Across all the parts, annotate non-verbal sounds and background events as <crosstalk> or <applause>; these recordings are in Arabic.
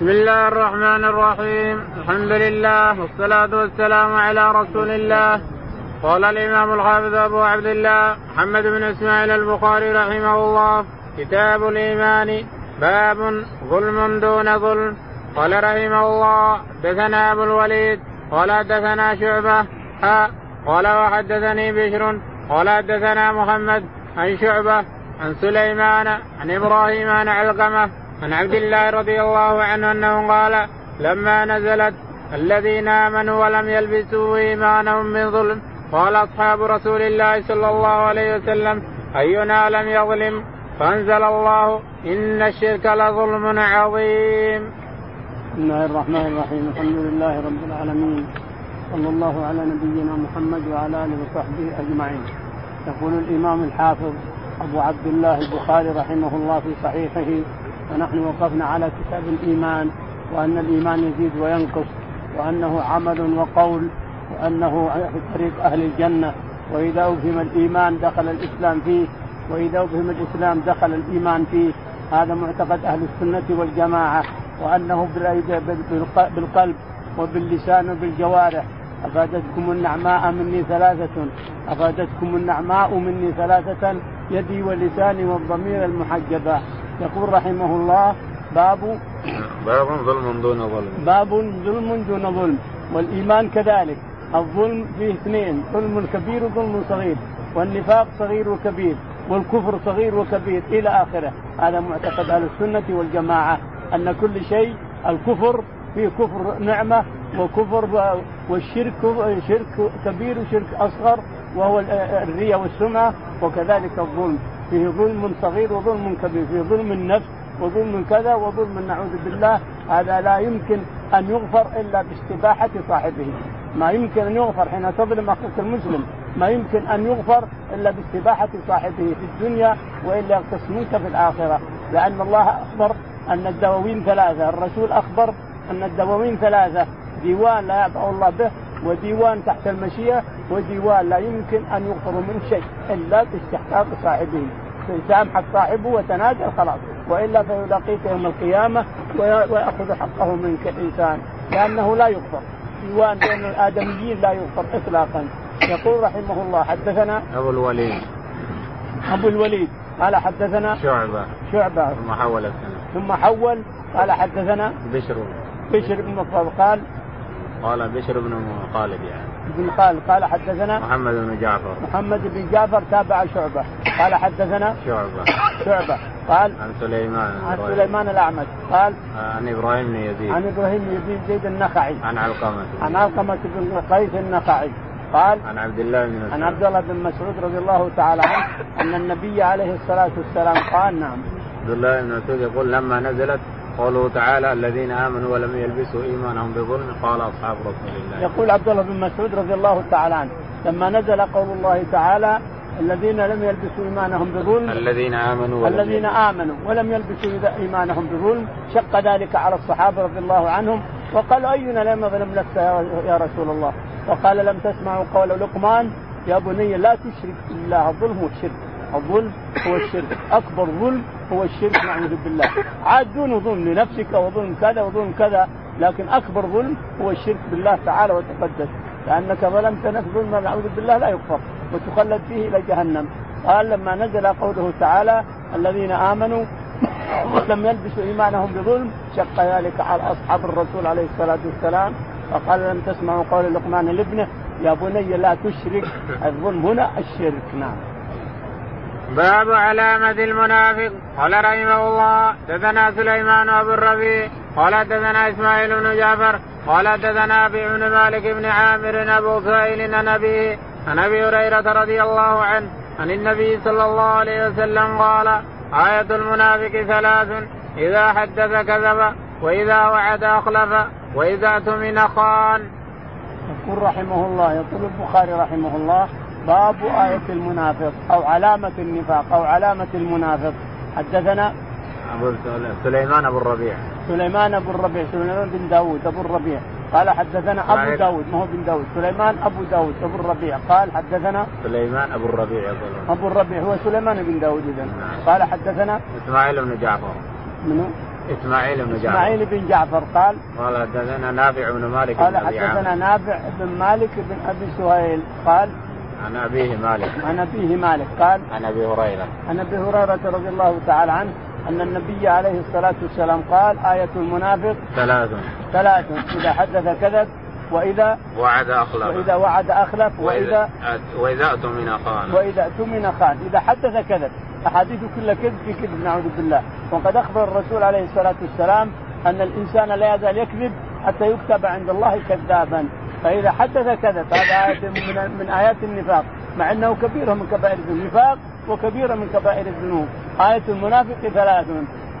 بسم الله الرحمن الرحيم. الحمد لله والصلاة والسلام على رسول الله. قال الإمام الحافظ أبو عبد الله محمد بن إسماعيل البخاري رحمه الله كتاب الإيمان باب ظلم دون ظلم. قال رحمه الله حدثنا أبو الوليد قال حدثنا شعبة ها قال وحدثني بشر قال حدثنا محمد عن شعبة عن سليمان عن إبراهيم عن علقمة عن عبد الله رضي الله عنه أنه قال لما نزلت الذين آمنوا ولم يلبسوا إيمانهم من ظلم قال أصحاب رسول الله صلى الله عليه وسلم أينا لم يظلم فأنزل الله إن الشرك لظلم عظيم. بسم الله الرحمن الرحيم الحمد لله رب العالمين صلى الله على نبينا محمد وعلى آله وصحبه أجمعين. يقول الإمام الحافظ أبو عبد الله البخاري رحمه الله في صحيحه ونحن وقفنا على كتاب الإيمان وأن الإيمان يزيد وينقص وأنه عمل وقول وأنه في طريق أهل الجنة. وإذا أفهم الإيمان دخل الإسلام فيه وإذا أفهم الإسلام دخل الإيمان فيه. هذا معتقد أهل السنة والجماعة وأنه بالقلب وباللسان وبالجوارح. أفادتكم النعماء مني ثلاثة أفادتكم النعماء مني ثلاثة يدي ولساني والضمير المحجبه يقول رحمه الله باب باب ظلم دون ظلم. باب ظلم دون ظلم. والإيمان كذلك. الظلم فيه اثنين ظلم كبير وظلم صغير والنفاق صغير وكبير والكفر صغير وكبير إلى آخره. هذا معتقد أهل السنة والجماعة أن كل شيء الكفر فيه كفر نعمة وكفر والشرك شرك كبير وشرك أصغر وهو الرياء والسمعة وكذلك الظلم. فيه ظلم صغير وظلم كبير فيه ظلم النفس وظلم كذا وظلم نعوذ بالله. هذا لا يمكن أن يغفر إلا باستباحة صاحبه. ما يمكن أن يغفر حين تظلم أخوك المسلم. ما يمكن أن يغفر إلا باستباحة صاحبه في الدنيا وإلا يقتص في الآخرة. لأن الله أخبر أن الدواوين ثلاثة. الرسول أخبر أن الدواوين ثلاثة. ديوان لا يعبأ الله به وديوان تحت المشيئة وديوان لا يمكن أن يغفر من شيء إلا باستحقاق صاحبه. سامحك صاحبه وتنازل خلاص. وإلا فيلاقيك يوم القيامة ويأخذ حقه منك الإنسان. لأنه لا يغفر. ديوان بين الآدميين لا يغفر اطلاقا. يقول رحمه الله حدثنا أبو الوليد. أبو الوليد قال حدثنا شعبة. شعبة. ثم حول ثم حول قال حدثنا بشر. بشر بن قال قال بشر بن خالد يعني. بن خالد قال حدثنا محمد بن جعفر. محمد بن جعفر تابع شعبة. قال حدثنا شعبة. شعبة. قال عن سليمان عن سليمان الأعمج قال عن إبراهيم بن يزيد. عن إبراهيم بن يزيد زيد النخعي. عن علقمة. عن علقمة بن قيس النخعي. قال عن عبد الله بن مسعود. عن عبد الله بن مسعود رضي الله تعالى عنه أن النبي عليه الصلاة والسلام قال نعم. عبد الله بن مسعود يقول لما نزلت قوله تعالى الذين آمنوا ولم يلبسوا إيمانهم بظلم قال أصحاب رسول الله. يقول عبد الله بن مسعود رضي الله تعالى عنه لما نزل قول الله تعالى الذين لم يلبسوا إيمانهم بظلم الذين آمنوا ولم الذين آمنوا ولم يلبسوا إيمانهم بظلم شق ذلك على الصحابة رضي الله عنهم وقالوا أينا لم يظلم نفسه يا رسول الله؟ وقال لم تسمعوا قول لقمان يا بني لا تشرك بالله الظلم هو الشرك الظلم هو الشرك. أكبر ظلم هو الشرك نعوذ بالله. عاد دون ظلم لنفسك وظلم كذا وظلم كذا لكن أكبر ظلم هو الشرك بالله تعالى وتقدس. لأنك ظلمت نفس ظلما نعوذ بالله لا يغفر وتخلد فيه إلى جهنم. قال لما نزل قوله تعالى الذين آمنوا <coughs> ولم يلبسوا إيمانهم بظلم شق ذلك على أصحاب الرسول عليه الصلاة والسلام فقال لم تسمعوا قول لقمان لابنه يا بني لا تشرك الظلم هنا الشرك. نعم. باب علامة المنافق. قال رحمه الله دثنا سليمان أبو الربيع. قال دثنا إسماعيل بن جعفر. قال دثنا أبي بن مالك بن عامر أبو سائل عن أبيه عن أبي هريرة رضي الله عنه عن النبي صلى الله عليه وسلم قال آية المنافق ثلاث إذا حدث كذب وإذا وعد أخلف وإذا اؤتمن خان. يقول رحمه الله يقول البخاري رحمه الله باب آية المنافق أو علامة النفاق أو علامة المنافق. حدثنا أبو سليمان أبو الربيع. سليمان أبو الربيع. سليمان بن داود أبو الربيع. قال حدثنا أبو داود ما هو بن داود. سليمان أبو داود أبو الربيع. قال حدثنا سليمان أبو الربيع أبو الربيع. هو سليمان بن داود إذا نعم. قال حدثنا إسماعيل بن جعفر. منو؟ إسماعيل بن جعفر. إسماعيل بن جعفر. قال قال حدثنا نافع بن مالك قال حدثنا نافع بن مالك بن أبي سهيل. قال عن أبيه مالك. عن أبيه مالك. قال عن أبي هريرة. عن أبي هريرة رضي الله تعالى عنه أن النبي عليه الصلاة والسلام قال آية المنافق ثلاث. ثلاث. إذا حدث كذب وإذا وعد أخلف. وإذا وعد أخلف وإذا وإذا أؤتمن خان. وإذا اؤتمن خان. إذا حدث كذب. أحاديث كلها كذب في كذب نعوذ بالله. وقد أخبر الرسول عليه الصلاة والسلام أن الإنسان لا يزال يكذب حتى يكتب عند الله كذابا. فإذا حدث كذب هذا آية من, من آيات النفاق. مع أنه كبيرة من كبائر النفاق وكبيرة من كبائر الذنوب. آية المنافق ثلاث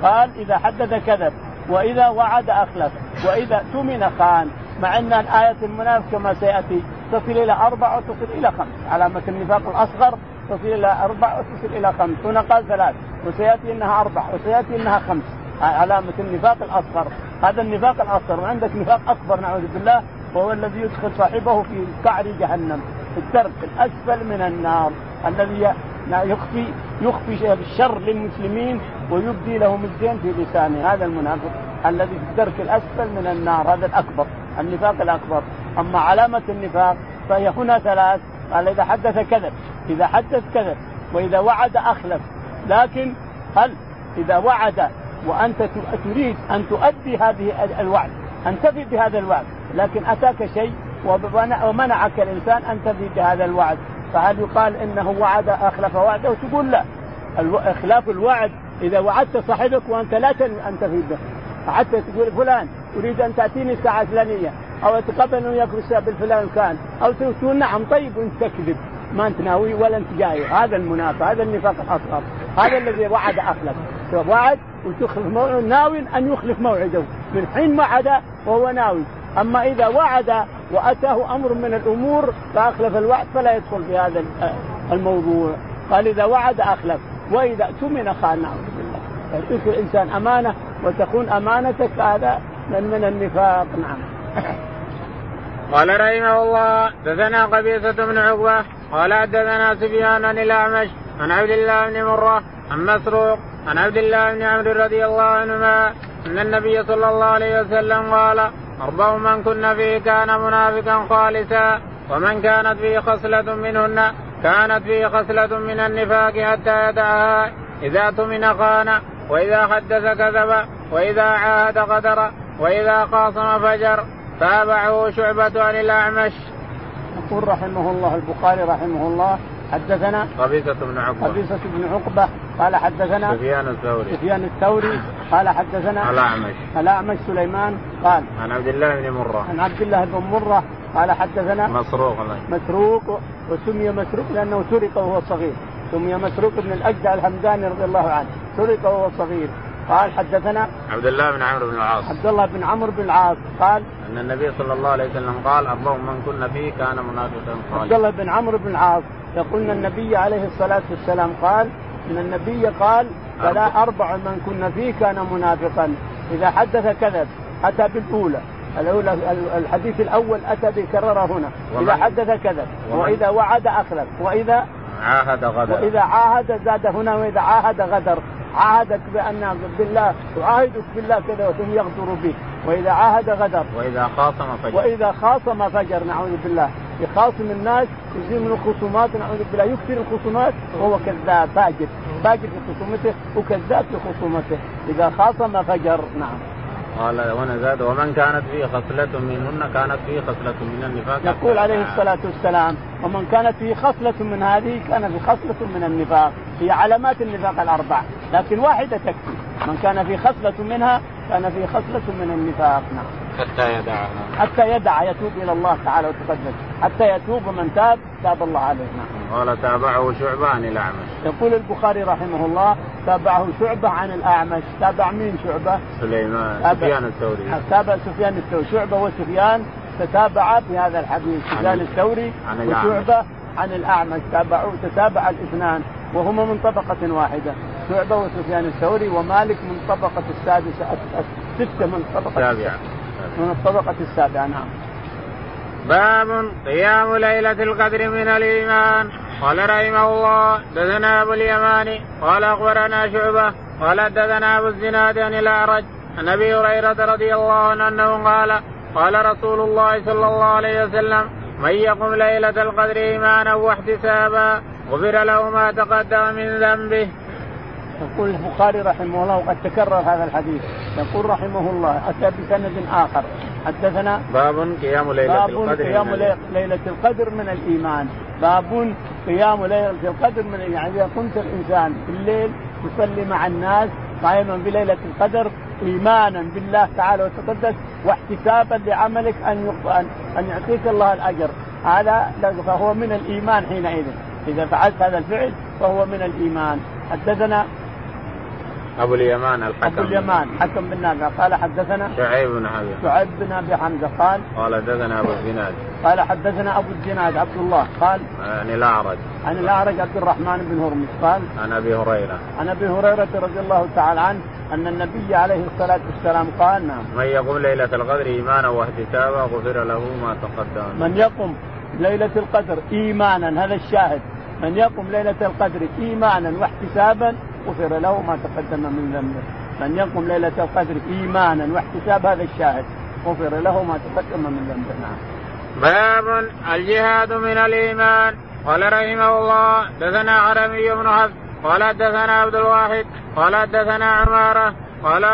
قال إذا حدث كذب وإذا وعد أخلف وإذا اؤتمن خان. مع أن آية المنافق كما سيأتي تصل إلى أربع وتصل إلى خمس. علامة النفاق الأصغر تصل إلى أربع وتصل إلى خمس. هنا قال ثلاث. وسيأتي أنها أربع وسيأتي أنها خمس. علامة النفاق الأصغر. هذا النفاق الأصغر. وعندك نفاق أكبر نعوذ بالله. وهو الذي يدخل صاحبه في قعر جهنم في الدرك الأسفل من النار الذي يخفي يخفي الشر للمسلمين ويبدي لهم الزين في لسانه. هذا المنافق الذي في الدرك الأسفل من النار هذا الأكبر النفاق الأكبر. أما علامة النفاق فهي هنا ثلاث قال إذا حدث كذب إذا حدث كذب وإذا وعد أخلف. لكن هل إذا وعد وأنت تريد أن تؤدي هذه الوعد أن تفي بهذا الوعد. لكن أتاك شيء ومنعك الإنسان أن تفي بهذا الوعد. فهل يقال إنه وعد أخلف وعده؟ تقول لا. إخلاف الوعد إذا وعدت صاحبك وأنت لا أن تفي به. حتى تقول فلان أريد أن تأتيني الساعة الفلانية أو أتقبل انه يأكل بالفلان كان أو تقول نعم طيب وانت تكذب. ما أنت ناوي ولا أنت جاي هذا المنافق هذا النفاق الأصغر. هذا الذي وعد أخلف. وعد وتخلف موعد ناوي أن يخلف موعده. من حين وعد وهو ناوي. أما إذا وعد وأتاه أمر من الأمور فأخلف الوعد فلا يدخل في هذا الموضوع. قال إذا وعد أخلف. وإذا اؤتمن خان نعوذ بالله يعطيك الإنسان أمانة وتكون أمانتك هذا من من النفاق. نعم. قال رحمه الله دثنا قبيصة بن عقبة قال حدثنا سفيان عن الأعمش عن عبد الله بن مرة عن مسروق عن عبد الله بن عمرو رضي الله عنهما أن النبي صلى الله عليه وسلم قال أربع من كن فيه كان منافقا خالصا ومن كانت فيه خصلة منهن كانت فيه خصلة من النفاق حتى يدعها إذا اؤتمن خان وإذا حدث كذب وإذا عاهد غدر وإذا خاصم فجر تابعه شعبة عن الأعمش. يقول رحمه الله البخاري رحمه الله حدثنا قبيصة بن عقبة. قبيصة بن عقبة. قال حدثنا سفيان الثوري. سفيان الثوري. قال حدثنا الأعمش. الأعمش سليمان. قال عن عبد الله بن مرة. عن عبد الله بن مرة. قال حدثنا مسروق. مسروق. وسمي مسروق لأنه سرق وهو صغير. سمي مسروق بن الأجدع الحمداني رضي الله عنه. سرق وهو صغير. قال حدثنا عبد الله بن عمرو بن العاص. عبد الله بن عمرو بن العاص. قال أن النبي صلى الله عليه وسلم قال أربع من كنا فيه كان منافقا خالصا عبد الله بن عمرو بن العاص. يقول ان النبي عليه الصلاة والسلام قال إن النبي قال فلا أربع من كنا فيه كان منافقا. إذا حدث كذب أتى بالأولى. الأولى الحديث الأول أتى بكررها هنا. إذا حدث كذب وإذا وعد أخلف وإذا عاهد غدر. وإذا عاهد زاد هنا وإذا عاهد غدر. عاهدك بأن بالله تعاهدك بالله كذا وثم يغدر بك وإذا عاهد غدر وإذا خاصم فجر. وإذا خاصم فجر نعوذ بالله. يخاصم الناس يزيد من الخصومات نعوذ بالله يكثر الخصومات وهو كذاب فاجر فاجر في خصومته وكذاب في خصومته. إذا خاصم فجر نعم. قال وأنا زاد ومن كانت فيه خصلة منهن كانت فيه خصلة من النفاق. يقول عليه الصلاة والسلام ومن كانت فيه خصلة من هذه كان في خصلة من النفاق. هي علامات النفاق الأربع. لكن واحدة تكفي من كان في خصلة منها كان في خصلة من النفاق. نعم. حتى يدعها حتى يدع يتوب إلى الله تعالى وتقدم. حتى يتوب من تاب تاب الله عليه. نعم. قال تابعه شعبة عن الأعمش. يقول البخاري رحمه الله تابعه شعبة عن الأعمش. تابع مين شعبة؟ سليمان سفيان الثوري. تابع سفيان الثوري. شعبة وسفيان تتابعا في هذا الحديث. سفيان الثوري عن وشعبة عن الأعمش. تابعوا تتابع الاثنان وهما من طبقة واحدة. شعبة وسفيان الثوري ومالك من طبقة السادسة الستة من طبقة السابعة. من الطبقة السابعة نعم باب قيام ليلة القدر من الإيمان قال رحمه الله دثنا أبو اليماني قال أخبرنا شعبة قال دثنا أبو الزناد عن الأعرج عن أبي هريرة رضي الله عنه أنه قال قال رسول الله صلى الله عليه وسلم من يقم ليلة القدر إيمانا واحتسابا غفر له ما تقدم من ذنبه. يقول البخاري رحمه الله وقد تكرر هذا الحديث. يقول رحمه الله أتى بسند آخر. حدثنا باب قيام ليلة باب القدر قيام ليلة القدر من الإيمان. باب قيام ليلة القدر من يعني إذا قمت الإنسان في الليل يصلي مع الناس قائما بليلة القدر إيمانا بالله تعالى وتقدس واحتسابا لعملك أن ان يعطيك الله الأجر. هذا فهو من الإيمان حينئذ. إذا فعلت هذا الفعل فهو من الإيمان. حدثنا أبو اليمان الحكم. أبو اليمان حكم بن نافع. قال حدثنا شعيب بن حمزه شعيب بن أبي حمزة قال قال حدثنا أبو الزناد. قال حدثنا أبو الزناد عبد الله قال عن الأعرج. عن الأعرج عبد الرحمن بن هرمز قال عن أبي هريرة. عن أبي هريرة رضي الله تعالى عنه أن النبي عليه الصلاة والسلام قال نعم. من يقوم ليلة القدر إيمانا واحتسابا غفر له ما تقدم. من يقوم ليلة القدر إيمانا هذا الشاهد. من يقوم ليلة القدر إيمانا واحتسابا غفر له ما تقدم من ذنبه. من يقوم ليلة القدر إيمانا واحتساب هذا الشاهد غفر له ما تقدم من ذنبه. نعم. باب الجهاد من الإيمان. قال رحمه الله دثنا عربي بن حفص قال دثنا عبد الواحد قال دثنا عمارة قال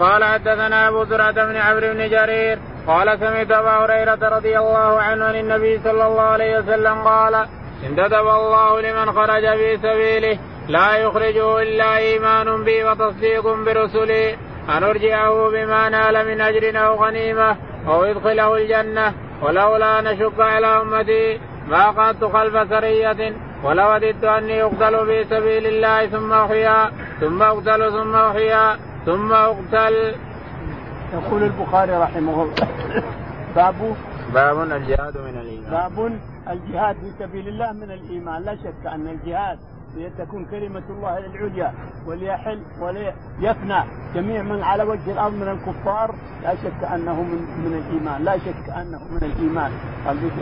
قال حدثنا أبو زرعة بن عمرو بن جرير قال سمعت أبا هريرة رضي الله عنه عن النبي صلى الله عليه وسلم قال انتدب الله لمن خرج في سبيله لا يخرجه إلا إيمان بي وتصديق برسلي. أن أرجعه بما نال من أجر أو غنيمة أو يدخله الجنة. ولولا نشق على أمتي ما قعدت خلف سرية. ولو وددت أني أقتل في سبيل الله ثم أحيا. ثم أقتل ثم أحيا. ثم أقتل. يقول البخاري رحمه الله. باب باب الجهاد من الإيمان. باب الجهاد في سبيل الله من الإيمان. لا شك أن الجهاد لتكون كلمة الله العليا وليحل وليفنى جميع من على وجه الأرض من الكفار لا شك أنه من, من الإيمان لا شك أنه من الإيمان.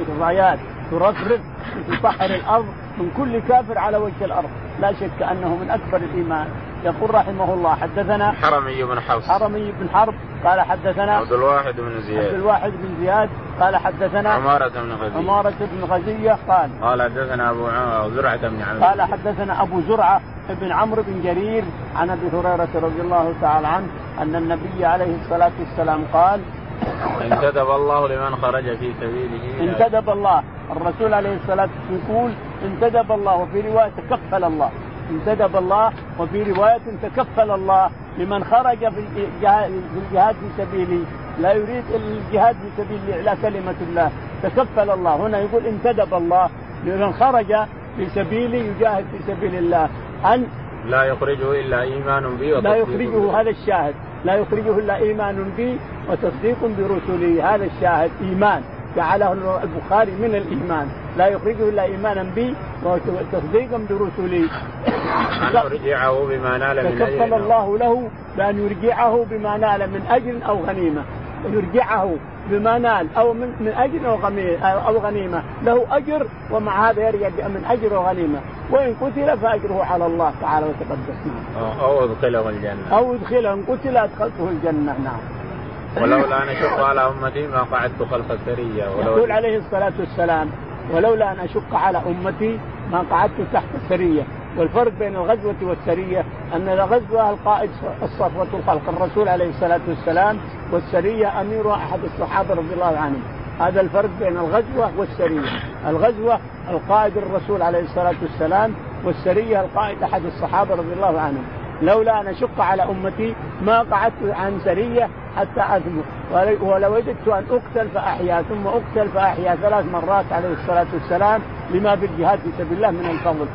الرايات ترفرف في بحر الأرض من كل كافر على وجه الأرض لا شك أنه من أكبر الإيمان. يقول رحمه الله حدثنا حرمي بن حفص حرمي بن حرب قال حدثنا عبد الواحد بن زياد. عبد الواحد بن زياد قال حدثنا عمارة بن غزية. عمارة بن غزية قال قال حدثنا أبو زرعة بن عمرو. قال حدثنا أبو زرعة بن عمرو بن جرير عن أبي هريرة رضي الله تعالى عنه أن النبي عليه الصلاة والسلام قال انتدب الله لمن خرج في سبيله انتدب الله الرسول عليه الصلاة والسلام يقول انتدب الله وفي رواية تكفل الله. انتدب الله وفي رواية تكفل الله لمن خرج في الجهاد في سبيله لا يريد إلا الجهاد في سبيل اعلاء كلمة الله. تكفل الله. هنا يقول انتدب الله لمن خرج في سبيله يجاهد في سبيل الله. أن لا يخرجه إلا إيمان بي لا يخرجه هذا الشاهد. لا يخرجه إلا إيمان بي وتصديق برسله. هذا الشاهد. إيمان. جعله البخاري من الإيمان. لا يخرجه إلا إيمانا بي وتصديقا برسلي أن يرجعه بما نال من تكفل الله له بأن يرجعه بما نال من اجر أو غنيمة. يرجعه بما نال أو من من اجر أو غنيمه أو غنيمة. له أجر ومع هذا يرجع من أجر وغنيمه وإن قتل فأجره على الله تعالى وتقدس. نعم. أو أدخله الجنة. أو أدخله إن قتل أدخلته الجنة. نعم. ولولا أن أشق على أمتي ما قعدت خلف السريه يقول عليه الصلاة والسلام ولولا أن أشق على أمتي ما قعدت تحت السريه والفرق بين الغزوة والسرية أن الغزوة القائد الصفوة الخلق الرسول عليه الصلاة والسلام والسرية أمير أحد الصحابة رضي الله عنهم. هذا الفرق بين الغزوة والسرية الغزوة القائد الرسول عليه الصلاة والسلام والسرية القائد أحد الصحابة رضي الله عنهم. لولا أن أشق على أمتي ما قعدت عن سريه حتى اثمر ولو وجدت أن أقتل فأحيا ثم أقتل فأحيا ثلاث مرات عليه الصلاة والسلام لما في الجهاد في سبيل الله من الفضل.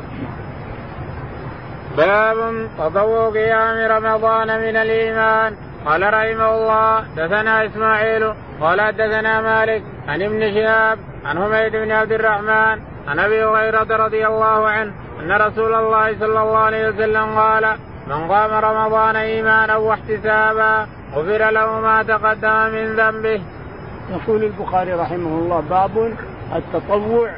باب تطوع قيام رمضان من الإيمان قال رحمه الله دثنا إسماعيل قال دثنا مالك عن ابن شهاب عن حميد بن عبد الرحمن عن أبي هريرة رضي الله عنه أن رسول الله صلى الله عليه وسلم قال من قام رمضان إيمانا واحتسابا غفر له ما تقدم من ذنبه. يقول البخاري رحمه الله باب التطوع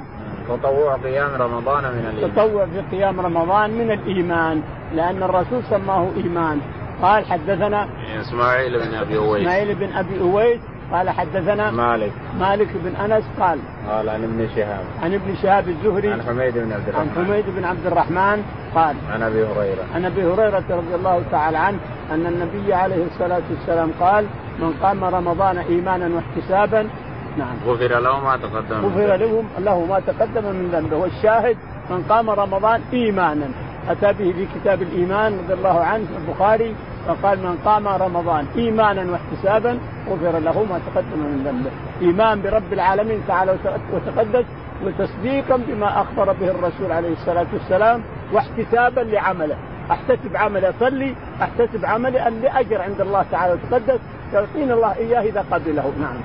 تطوع قيام رمضان من الإيمان. التطوع في قيام رمضان من الإيمان لأن الرسول سماه إيمان قال حدثنا إسماعيل بن أبي أويس إسماعيل بن أبي أويس قال حدثنا مالك. مالك بن أنس قال قال عن ابن شهاب. عن ابن شهاب الزهري عن حميد بن عبد الرحمن. عن حميد بن عبد الرحمن قال عن أبي هريرة. عن أبي هريرة رضي الله تعالى عنه أن النبي عليه الصلاة والسلام قال من قام رمضان إيمانا واحتسابا نعم. غفر له ما تقدم غفر له له ما تقدم من ذنبه. والشاهد من قام رمضان إيمانا. أتى به في كتاب الإيمان رضي الله عنه البخاري فقال من قام رمضان إيمانا واحتسابا غفر له ما تقدم من ذنبه. إيمان برب العالمين تعالى وتقدس وتصديقا بما أخبر به الرسول عليه الصلاة والسلام واحتسابا لعمله. أحتسب عملي اصلي أحتسب عملي ان لاجر عند الله تعالى وتقدس يعطيني الله إياه إذا قبله. نعم.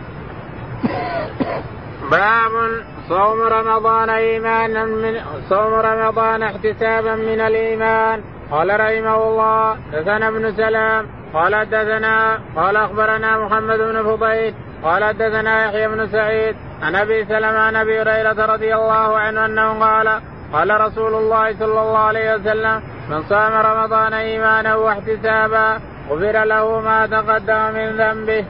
باب صوم رمضان إيمانا من صوم رمضان احتسابا من الإيمان. قال رحمه الله دثنا ابن سلام قال دثنا قال أخبرنا محمد بن فضيل قال دثنا يحيى بن سعيد عن أبي سلمة عن أبي هريرة رضي الله عنه أنه قال قال رسول الله صلى الله عليه وسلم من صام رمضان إيمانا واحتسابا غفر له ما تقدم من ذنبه.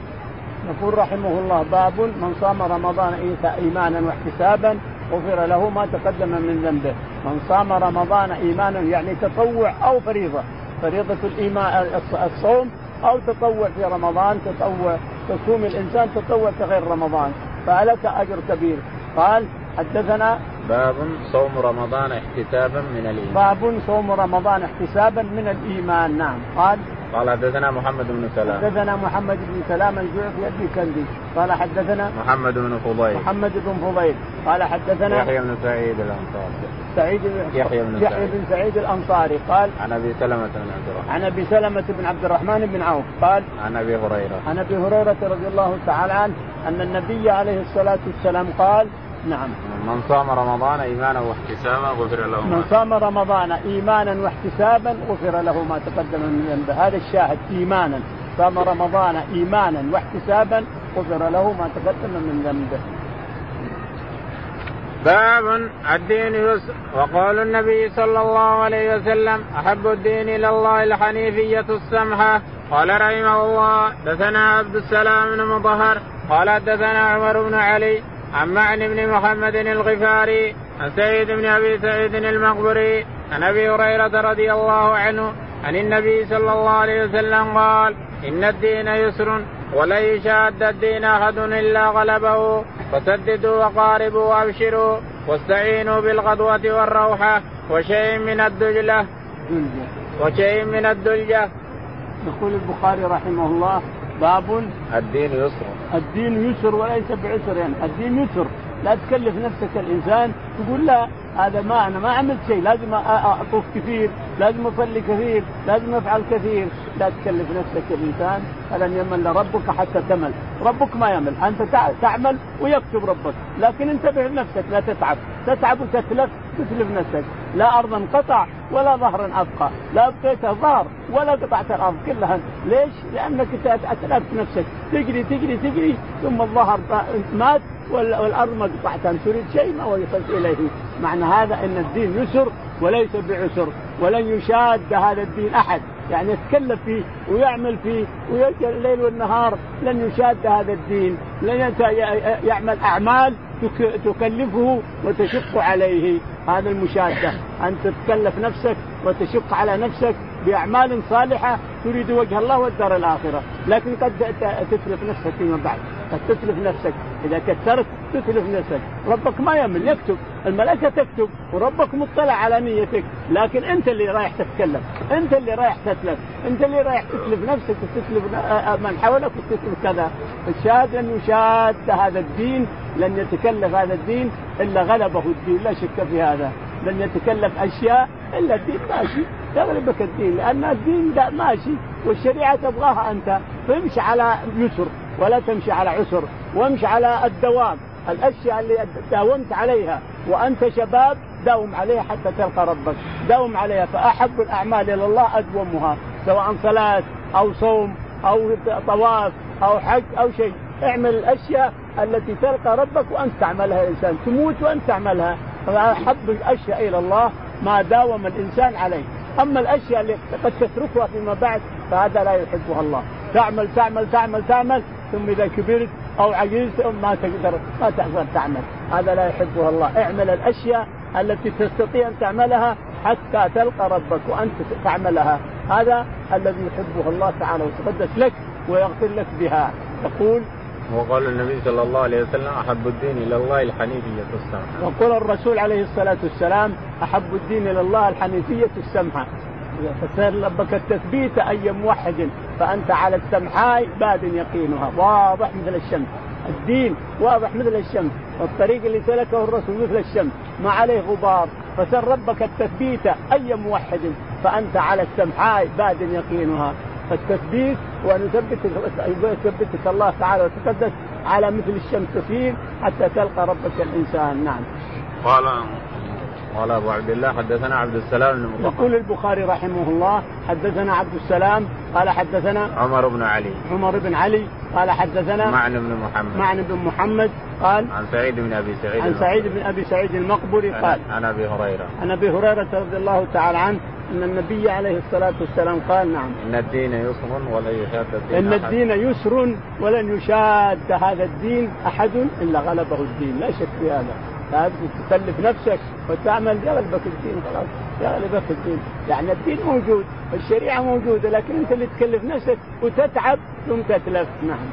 يقول رحمه الله باب من صام رمضان إيمانا واحتسابا غفر له ما تقدم من ذنبه من صام رمضان إيمانا يعني تطوع أو فريضة. فريضة الإيمان الصوم أو تطوع في رمضان تطوع تصوم الإنسان تطوع في غير رمضان. فلك أجر كبير. قال حدثنا باب صوم رمضان احتسابا من الإيمان. باب صوم رمضان احتسابا من الإيمان. نعم. قال قال حدثنا محمد بن سلام. حدثنا محمد بن سلام الجعفي أبي كندي قال حدثنا محمد بن فضيل. محمد بن فضيل. قال حدثنا يحيى بن سعيد الأنصاري. سعيد يحيى بن يحيى بن سعيد الأنصاري. قال عن أبي سلمة بن عبد الرحمن. عن أبي سلمة بن عبد الرحمن بن عوف. قال عن أبي هريرة. عن أبي هريرة رضي الله تعالى عنه أن النبي عليه الصلاة والسلام قال نعم. من صام رمضان إيمانا واحتسابا غفر له من صام رمضان إيمانا واحتسابا غفر له ما تقدم من ذنبه. هذا الشاهد إيمانا. صام رمضان إيمانا واحتسابا غفر له ما تقدم من ذنبه. باب الدين يسر. وقول النبي صلى الله عليه وسلم أحب الدين إلى الله الحنيفية السمحة. قال رحمه الله دثنا عبد السلام بن مطهر. قال دثنا عمر بن علي. عن معن بن محمد الغفاري عن سعيد بن أبي سعيد المقبري عن أبي هريرة رضي الله عنه عن النبي صلى الله عليه وسلم قال إن الدين يسر ولن يشاد الدين أحد إلا غلبه فسددوا وقاربوا وأبشروا واستعينوا بالغدوة والروحة وشيء من الدجلة وشيء من الدلجه يقول البخاري رحمه الله باب الدين يسر. الدين يسر وليس بعسر يعني. الدين يسر. لا تكلف نفسك الإنسان تقول لا هذا ما أنا ما عملت شيء. لازم أطوف كثير لازم أصلي كثير لازم أفعل كثير. لا تكلف نفسك الإنسان فلن يمل ربك حتى تمل. ربك ما يمل. أنت تعمل ويكتب ربك. لكن انتبه لنفسك لا تتعب. تتعب وتتلف تتلف نفسك. لا ارضا قطع ولا ظهرا أبقى لا ابقيت ظهر ولا قطعت الأرض كلها. ليش؟ لأنك أتلفت نفسك. تجري تجري تجري ثم الظهر مات والأرض ما قطعتها تريد شيء؟ ما وصلت إليه. معنى هذا إن الدين يسر وليس بعسر ولن يشاد هذا الدين أحد. يعني يتكلف فيه ويعمل فيه ويجري الليل والنهار لن يشاد هذا الدين لن يعمل أعمال تكلفه وتشق عليه. هذا المشادة. أن تتكلف نفسك وتشق على نفسك بأعمال صالحة تريد وجه الله والدار الآخرة، لكن قد تتلف نفسك فيما بعد، قد تتلف نفسك، إذا كثرت تتلف نفسك، ربك ما يمل يكتب، الملائكة تكتب. وربك مطلع على نيتك، لكن أنت اللي رايح تتكلم، أنت اللي رايح تتلف، أنت اللي رايح تتلف نفسك وتتلف من حولك وتتلف كذا، الشاهد انه شاد هذا الدين. لن يتكلف هذا الدين إلا غلبه الدين. لا شك في هذا، لن يتكلف أشياء إلا الدين ماشي. يغلبك الدين لأن الدين ده ماشي والشريعة تبغاها أنت. فامشي على يسر ولا تمشي على عسر. وامشي على الدوام الأشياء اللي داومت عليها. وأنت شباب داوم عليها حتى تلقى ربك. داوم عليها فأحب الأعمال إلى الله أدومها. سواء صلاة أو صوم أو طواف أو حج أو شيء. اعمل الأشياء التي تلقى ربك وأنت تعملها إنسان. تموت وأنت تعملها. فاحب الأشياء إلى الله ما داوم الإنسان عليه. أما الأشياء اللي قد تتركها فيما بعد فهذا لا يحبها الله. تعمل تعمل تعمل تعمل ثم إذا كبرت أو عجزت ما تقدر ما تقدر تعمل. هذا لا يحبها الله. اعمل الأشياء التي تستطيع أن تعملها حتى تلقى ربك وأنت تعملها. هذا الذي يحبه الله تعالى وتقدس لك ويغفر لك بها. يقول وقال النبي صلى الله عليه وسلم أحب الدين إلى الله الحنيفية السمحة. وقال الرسول عليه الصلاة والسلام أحب الدين إلى الله الحنيفية السمحة. فسر ربك التثبيت أي موحد فأنت على السمحاء باد يقينها واضح مثل الشمس. الدين واضح مثل الشمس والطريق اللي سلكه الرسول مثل الشمس ما عليه غبار فسر ربك التثبيت أي موحد فأنت على السمحاء باد يقينها فالتثبيت وأن يثبتك يثبتك الله تعالى وتقدس على مثل الشمس تسير حتى تلقى ربك الإنسان. نعم. قال قال أبو عبد الله حدثنا عبد السلام بن يقول البخاري رحمه الله حدثنا عبد السلام قال حدثنا عمر بن علي. عمر بن علي قال حدثنا معن بن محمد. معن بن محمد قال عن سعيد بن أبي سعيد عن سعيد بن أبي سعيد المقبري قال عن أبي هريرة. عن أبي هريرة رضي الله تعالى عنه أن النبي عليه الصلاة والسلام قال نعم. إن الدين يسر ولن يشاد الدين إن الدين يسر ولن يشاد هذا الدين أحد إلا غلبه الدين. لا شك في هذا. تكلف نفسك وتعمل يغلبك الدين خلاص. يغلبك الدين. يعني الدين موجود الشريعة موجودة لكن أنت اللي تكلف نفسك وتتعب ثم تتلف. نعم.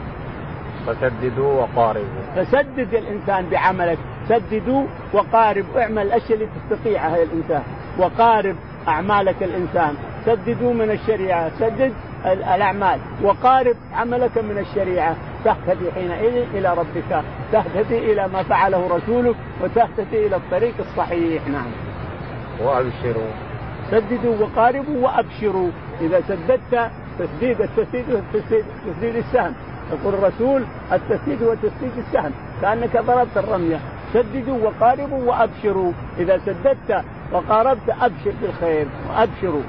فسددوا وقاربوا. فسدد الإنسان بعملك. سددوا وقارب. اعمل الأشياء اللي تستطيعها يا الإنسان. وقارب. أعمالك الإنسان. سددوا من الشريعة سدد الأعمال. وقارب عملك من الشريعة. تهتدي حينئذ إلى ربك. تهتدي إلى ما فعله رسولك. وتهتدي إلى الطريق الصحيح. نعم. وأبشروا. سددوا وقاربوا وأبشروا. إذا سددت تسديد التسديد تسديد, تسديد السهم. يقول الرسول التسديد هو تسديد السهم. كأنك ضربت الرمية. سددوا وقاربوا وأبشروا. إذا سددت وقاربت أبشر بالخير وأبشروا.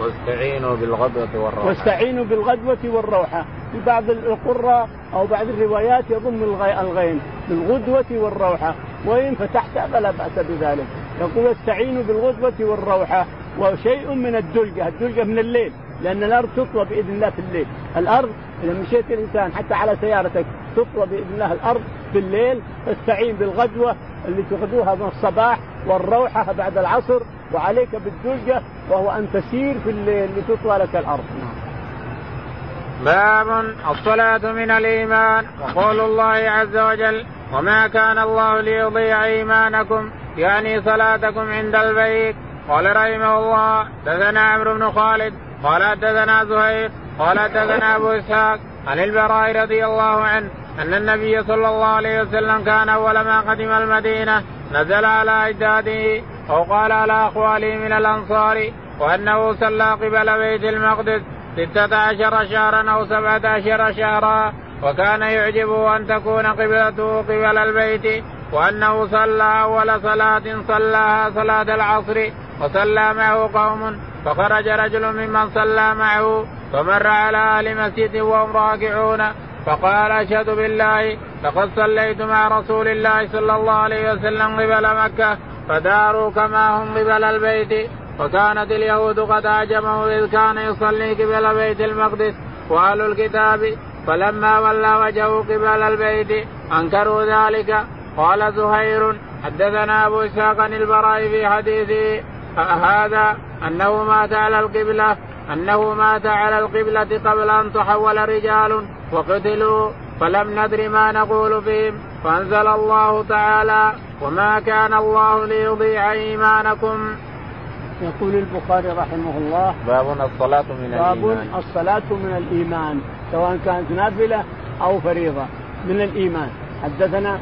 واستعينوا بالغدوة والروحة. واستعينوا بالغدوة والروحة. في بعض القرى أو بعض الروايات يضم الغين بالغدوة والروحة. وإن فتحت فلا بأس بذلك. يقول استعينوا بالغدوة والروحة. وشيء من الدلجة. الدلجة من الليل. لأن الأرض تطوى بإذن الله في الليل. الأرض إذا مشيت الإنسان حتى على سيارتك تطوى بإذن الله الأرض في الليل. تستعين بالغدوة اللي تغدوها من الصباح والروحة بعد العصر وعليك بالدلجة وهو أن تسير في الليل لتطوى لك الأرض. باب الصلاة من الإيمان وقول الله عز وجل وما كان الله ليضيع إيمانكم يعني صلاتكم عند البيت قال رحمه الله دثنا عمرو بن خالد قال دثنا زهير قال دثنا أبو إسحاق عن البراء رضي الله عنه أن النبي صلى الله عليه وسلم كان أول ما قدم المدينة نزل على أجداده أو قال على أخواله من الأنصار وأنه صلى قبل بيت المقدس ستة عشر شهرا أو سبعة عشر شهرا وكان يعجبه أن تكون قبلته قبل البيت وأنه صلى أول صلاة صلاها صلاة العصر وصلى معه قوم فخرج رجل ممن صلى معه فمر على أهل مسجد وهم راكعون. فقال أشهد بالله لقد صليت مع رسول الله صلى الله عليه وسلم قبل مكة فداروا كما هم قبل البيت وكانت اليهود قد هاجمه إذ كان يصلي قبل بيت المقدس وأهل الكتاب فلما ولى وجهه قبل البيت أنكروا ذلك. قال زهير حدثنا أبو إسحاق البراء في حديثه هذا أنه مات على القبلة أنه مات على القبلة قبل أن تحول رجال وقتلوا فلم ندر ما نقول فيهم. فأنزل الله تعالى وما كان الله ليضيع إيمانكم. يقول البخاري رحمه الله باب الصلاة من باب الإيمان. باب الصلاة من الإيمان سواء كانت نافلة أو فريضة من الإيمان. حدثنا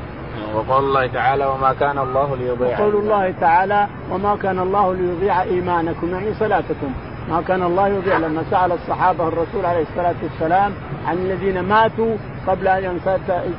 وقول الله تعالى وما كان الله ليضيع وقول الله تعالى وما كان الله ليضيع إيمانكم. يعني صلاتكم. ما كان الله يضيع لما سأل الصحابة الرسول عليه الصلاة والسلام عن الذين ماتوا قبل أن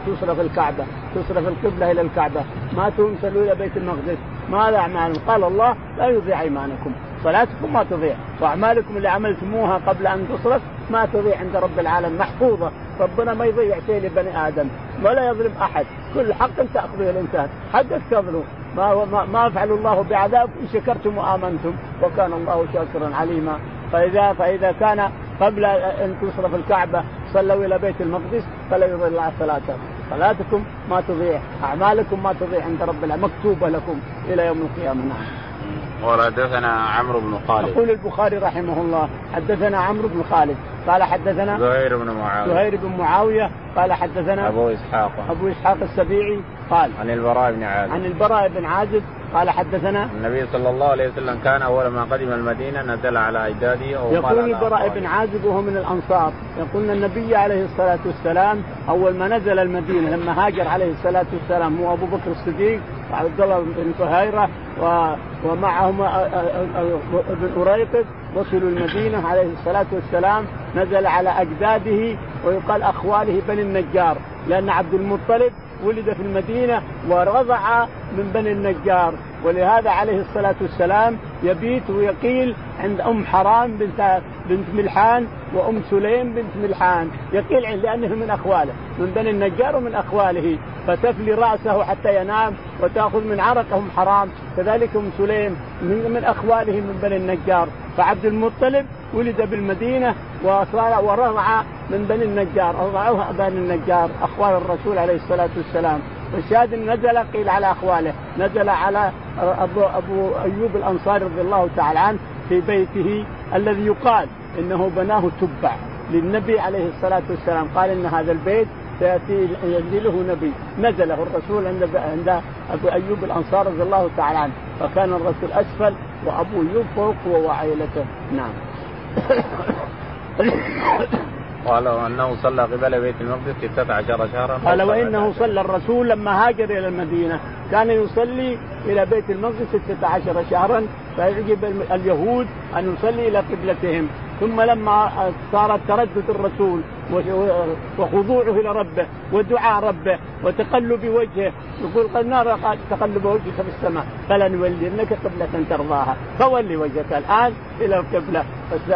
تصرف الكعبة تصرف القبلة إلى الكعبة. ماتوا يصلوا إلى بيت المقدس. ماذا أعمالهم؟ قال الله لا يضيع إيمانكم صلاتكم ما تضيع وأعمالكم اللي عملتموها قبل أن تصرف ما تضيع عند رب العالمين محفوظة. ربنا ما يضيع شيء لبني آدم ولا يظلم أحد. كل حق تأخذه الإنسان حقك تظلم ما ما, ما فعل الله بعذاب إن شكرتم وآمنتم وكان الله شاكرا عليما. فاذا فإذا كان قبل أن تصرف الكعبة صلوا إلى بيت المقدس فلا يضل الله صلاتهم صلاتكم. ما تضيع أعمالكم ما تضيع عند رب العالمين. مكتوبة لكم إلى يوم القيامة. نعم. وحدثنا عمرو بن خالد. يقول البخاري رحمه الله حدثنا عمرو بن خالد. قال حدثنا زهير بن معاوية. زهير بن معاوية. قال حدثنا أبو إسحاق. أبو إسحاق السبيعي. قال عن البراء بن عازب. عن البراء بن عازب. قال حدثنا النبي صلى الله عليه وسلم كان أول ما قدم المدينة نزل على أجداده يقول البراء بن عازب وهو من الأنصار يقول النبي عليه الصلاة والسلام أول ما نزل المدينة لما هاجر عليه الصلاة والسلام هو أبو بكر الصديق وعبد الله بن فهيره ومعهم ابن أريقط وصلوا المدينة عليه الصلاة والسلام نزل على أجداده ويقال أخواله بني النجار لأن عبد المطلب ولد في المدينة ورضع من بني النجار ولهذا عليه الصلاة والسلام يبيت ويقيل عند أم حرام بنت بنت ملحان وأم سليم بنت ملحان. يقيل لأنه من أخواله من بني النجار ومن أخواله. فتفلي رأسه حتى ينام وتأخذ من عرقه أم حرام. كذلك أم سليم من, أخواله من بني النجار. فعبد المطلب ولد بالمدينة وصار ورضع من بني النجار رضعوها بني النجار أخوال الرسول عليه الصلاة والسلام. والشاهد نزل قيل على أخواله نزل على ابو أبو أيوب الأنصاري رضي الله تعالى عنه في بيته الذي يقال إنه بناه تبع للنبي عليه الصلاة والسلام. قال إن هذا البيت سيأتي ينزله نبي. نزله الرسول عند عند أبو أيوب الأنصار رضي الله تعالى عنه. فكان الرسول أسفل وابو ايوب فوق وعائلته نعم. <coughs> قال وانه صلى قبل بيت المقدس 16 شهرا. قال وإنه صلى الرسول لما هاجر إلى المدينة. كان يصلي إلى بيت المقدس 16 شهرا فيعجب اليهود أن يصلي إلى قبلتهم. ثم لما صار تردد الرسول وخضوعه إلى ربه ودعاء ربه وتقلب وجهه يقول قد نرى تقلب وجهك في السماء فلنولينك قبلة ترضاها. فولي وجهك الآن إلى القبلة.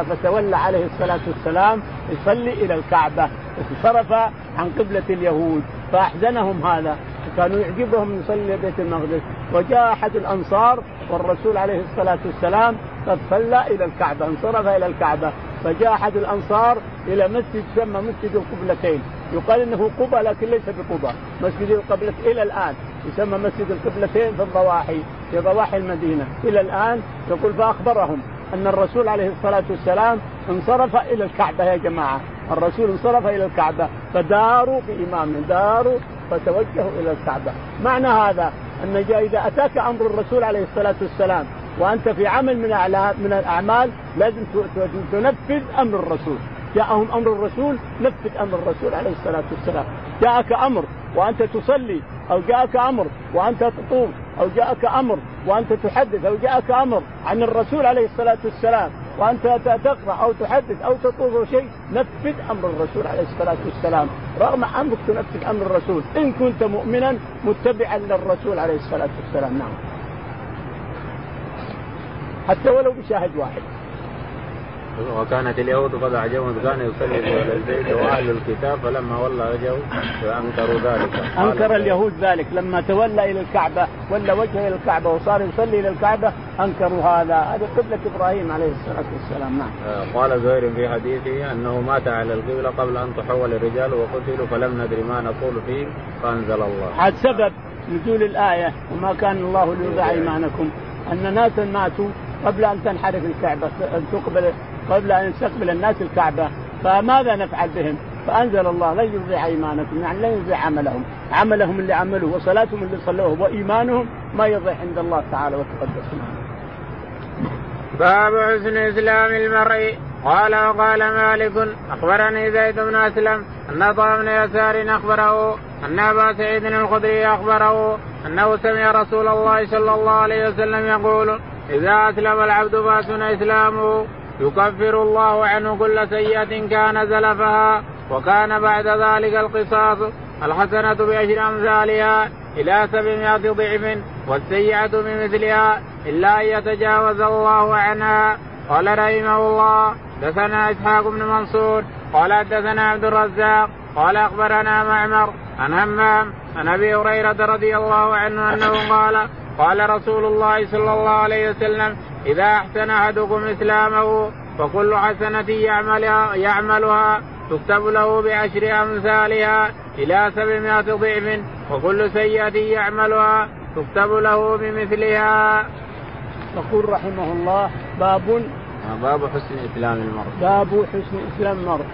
فتولى عليه الصلاة والسلام يصلي إلى الكعبة انصرف عن قبلة اليهود فأحزنهم هذا. كانوا يعجبهم يصلي بيت المقدس. وجاء أحد الأنصار والرسول عليه الصلاة والسلام قد صلى إلى الكعبة انصرف إلى الكعبة. فجاء أحد الأنصار إلى مسجد يسمى مسجد القبلتين. يقال إنه قبى لكن ليس بقبى مسجد القبلة إلى الآن يسمى مسجد القبلتين في الضواحي في ضواحي المدينة. إلى الآن يقول فأخبرهم. أن الرسول عليه الصلاة والسلام انصرف إلى الكعبة يا جماعة. الرسول انصرف إلى الكعبة فداروا في امامهم داروا فتوجهوا إلى الكعبة. معنى هذا؟ أن إذا أتاك أمر الرسول عليه الصلاة والسلام وأنت في عمل من من الأعمال لازم تنفذ أمر الرسول. جاءهم أمر الرسول نفذ أمر الرسول عليه الصلاة والسلام. جاءك أمر وأنت تصلي أو جاءك أمر وأنت تطوف أو جاءك أمر وأنت تحدث أو جاءك أمر عن الرسول عليه الصلاة والسلام وأنت تقرأ أو تحدث تطوف أو شيء نفذ أمر الرسول عليه الصلاة والسلام. رغم أنك تنفذ أمر الرسول إن كنت مؤمنا متبعا للرسول عليه الصلاة والسلام. نعم. حتى ولو بشاهد واحد. وكانت اليهود قد أعجبهم كان يصلي إلى البيت وأهل الكتاب فلما ولى وجهه فأنكروا ذلك. أنكر اليهود ذلك. لما تولى إلى الكعبة ولى وجهه إلى الكعبة وصار يصلي إلى الكعبة أنكروا هذا. هذه قبلة إبراهيم عليه الصلاة والسلام. نعم. آه، قال زهير في حديثه أنه مات على القبلة قبل أن تحول الرجال وقتلوا فلم ندري ما نقول فيه فأنزل الله. هذا سبب نزول الآية وما كان الله ليضيع إيمانكم. أن ناسا ماتوا قبل أن تنحرف الكعبة أن تقبل قبل أن يستقبل الناس الكعبة فماذا نفعل بهم؟ فأنزل الله لن يضيع إيمانكم يعني لن يضيع عملهم، عملهم اللي عملوه وصلاتهم اللي صلوه وإيمانهم ما يضيع عند الله تعالى وتقدس. باب حسن إسلام المرء قال وقال مالك أخبرني زيد بن أسلم أن طه بن يسار أخبره أن أبا سعيد الخدري أخبره أنه سمع رسول الله صلى الله عليه وسلم يقول إذا أسلم العبد فاسن إسلامه يكفر الله عنه كل سيئة كان زلفها وكان بعد ذلك القصاص الحسنة بعشر أمثالها إلى سبعمائة ضعف والسيئة بمثلها إلا أن يتجاوز الله عنها. قال رحمه الله دثنا إسحاق بن منصور قال حدثنا عبد الرزاق قال أخبرنا معمر عن همام عن أبي هريرة رضي الله عنه أنه قال قال رسول الله صلى الله عليه وسلم إذا أحسن أحدكم إسلامه فكل حسنة يعملها يعملها تكتب له بعشر أمثالها إلى سبعمائة ضعف وكل سيئة يعملها تكتب له بمثلها. يقول رحمه الله باب باب حسن إسلام المرء. باب حسن إسلام المرء.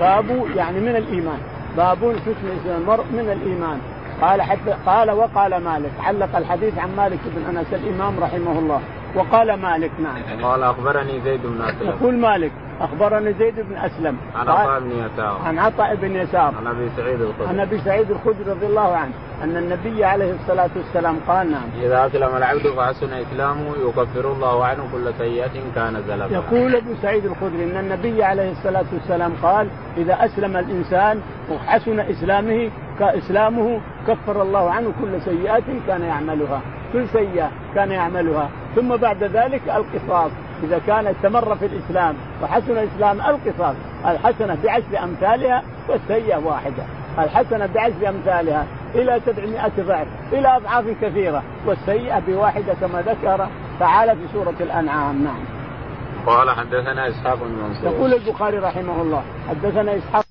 باب يعني من الإيمان. باب حسن إسلام المرء من الإيمان. قال حتى قال وقال مالك علق الحديث عن مالك بن أنس الإمام رحمه الله وقال مالك نعم. قال أخبرني زيد بن أسلم. يقول مالك أخبرني زيد بن أسلم. عن عطاء بن يسار. عن عطاء بن يسار. عن أبي سعيد الخدري. عن أبي سعيد الخدري رضي الله عنه أن النبي عليه الصلاة والسلام قال نعم. إذا أسلم العبد فحسن إسلامه يكفر الله عنه كل سيئة كان زلفا. يقول أبو سعيد الخدري إن النبي عليه الصلاة والسلام قال إذا أسلم الإنسان وحسن إسلامه كإسلامه كفر الله عنه كل سيئات كان يعملها. كل سيئة كان يعملها. ثم بعد ذلك القصاص إذا كان استمر في الإسلام وحسن الإسلام القصاص الحسنة بعشر أمثالها والسيئة واحدة. الحسنة بعشر أمثالها إلى 700 ضعف إلى أضعاف كثيرة والسيئة بواحدة كما ذكر تعالى في سورة الأنعام. نعم. قال حدثنا إسحاق بن منصور. يقول البخاري رحمه الله حدثنا إسحاق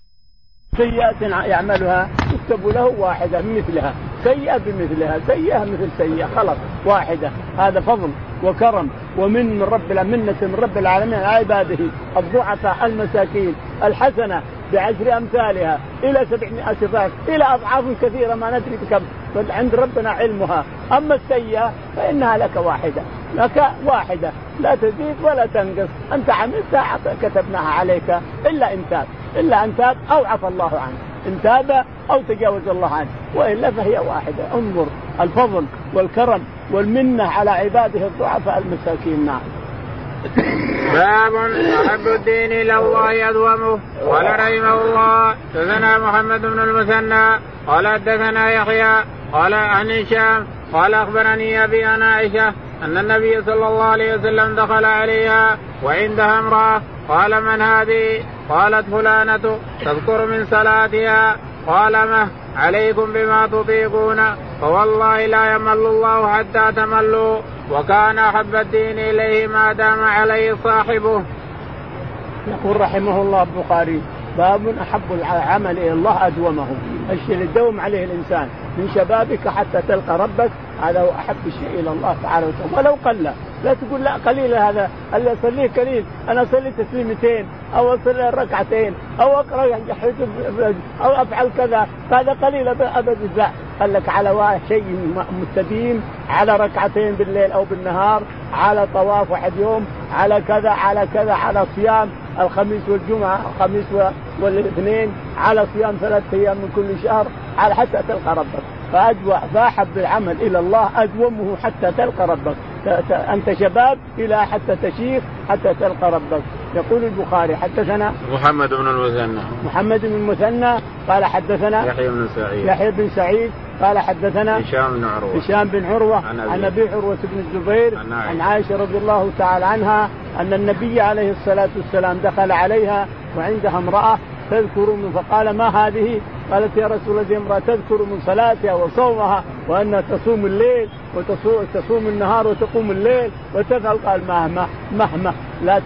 سيئة يعملها يكتب له واحدة مثلها. سيئة بمثلها سيئة مثل سيئة خلاص واحدة. هذا فضل وكرم ومن من رب منة من رب العالمين على عباده الضعفاء المساكين الحسنة بعشر أمثالها إلى سبعمائة ضعف إلى أضعاف كثيرة ما ندري بكم عند ربنا علمها. أما السيئة فإنها لك واحدة لك واحدة. لا تزيد ولا تنقص. أنت عملتها كتبناها عليك إلا إن تاب إلا أن تاب أو عفى الله عنه إن تاب أو تجاوز الله عنه وإلا فهي واحدة. انظر الفضل والكرم والمنة على عباده الضعفاء المساكين نعم. باب أحب الدين إلى الله ادومه قال رحمه الله حدثنا محمد بن المثنى قال حدثنا يحيى قال عن هشام قال أخبرني أبي أنا عائشة أن النبي صلى الله عليه وسلم دخل عليها وعندها امرأة. قال من هذه؟ قالت فلانة تذكر من صلاتها. قال ما؟ عليكم بما تطيقون. فوالله لا يمل الله حتى تملوا. وكان أحب الدين إليه ما دام عليه صاحبه. يقول رحمه الله البخاري باب أحب العمل إلى الله أدومه. الشيء اللي يدوم عليه الإنسان. من شبابك حتى تلقى ربك هذا هو أحب الشيء إلى الله تعالى وتعالى. ولو قل لا تقول لا قليل هذا اللي أصليه قليل؟ أنا أصلي تسليمتين أو أصلي ركعتين أو أقرأ أو أفعل كذا. هذا قليل ابدا لا قال لك على شيء مستديم على ركعتين بالليل أو بالنهار على طواف واحد يوم على كذا على كذا على صيام الخميس والجمعة الخميس والاثنين على صيام ثلاثة أيام من كل شهر على حتى تلقى ربك. فأدوى فأحب العمل إلى الله ادومه حتى تلقى ربك. أنت شباب إلى حتى تشيخ حتى تلقى ربك. يقول البخاري حدثنا محمد بن المثنى. محمد بن المثنى قال حدثنا يحيى بن سعيد. يحيى بن سعيد قال حدثنا هشام بن عروة. هشام بن عروة عن أبي عروة بن الزبير عن عائشة رضي الله تعالى عنها أن النبي عليه الصلاة والسلام دخل عليها وعندها امرأة تذكر من فقال ما هذه؟ قالت يا رسول الله امرأة تذكر من صلاتها وصومها وأنها تصوم الليل وتصوم النهار وتقوم الليل وتفعل قال مهما مهما لا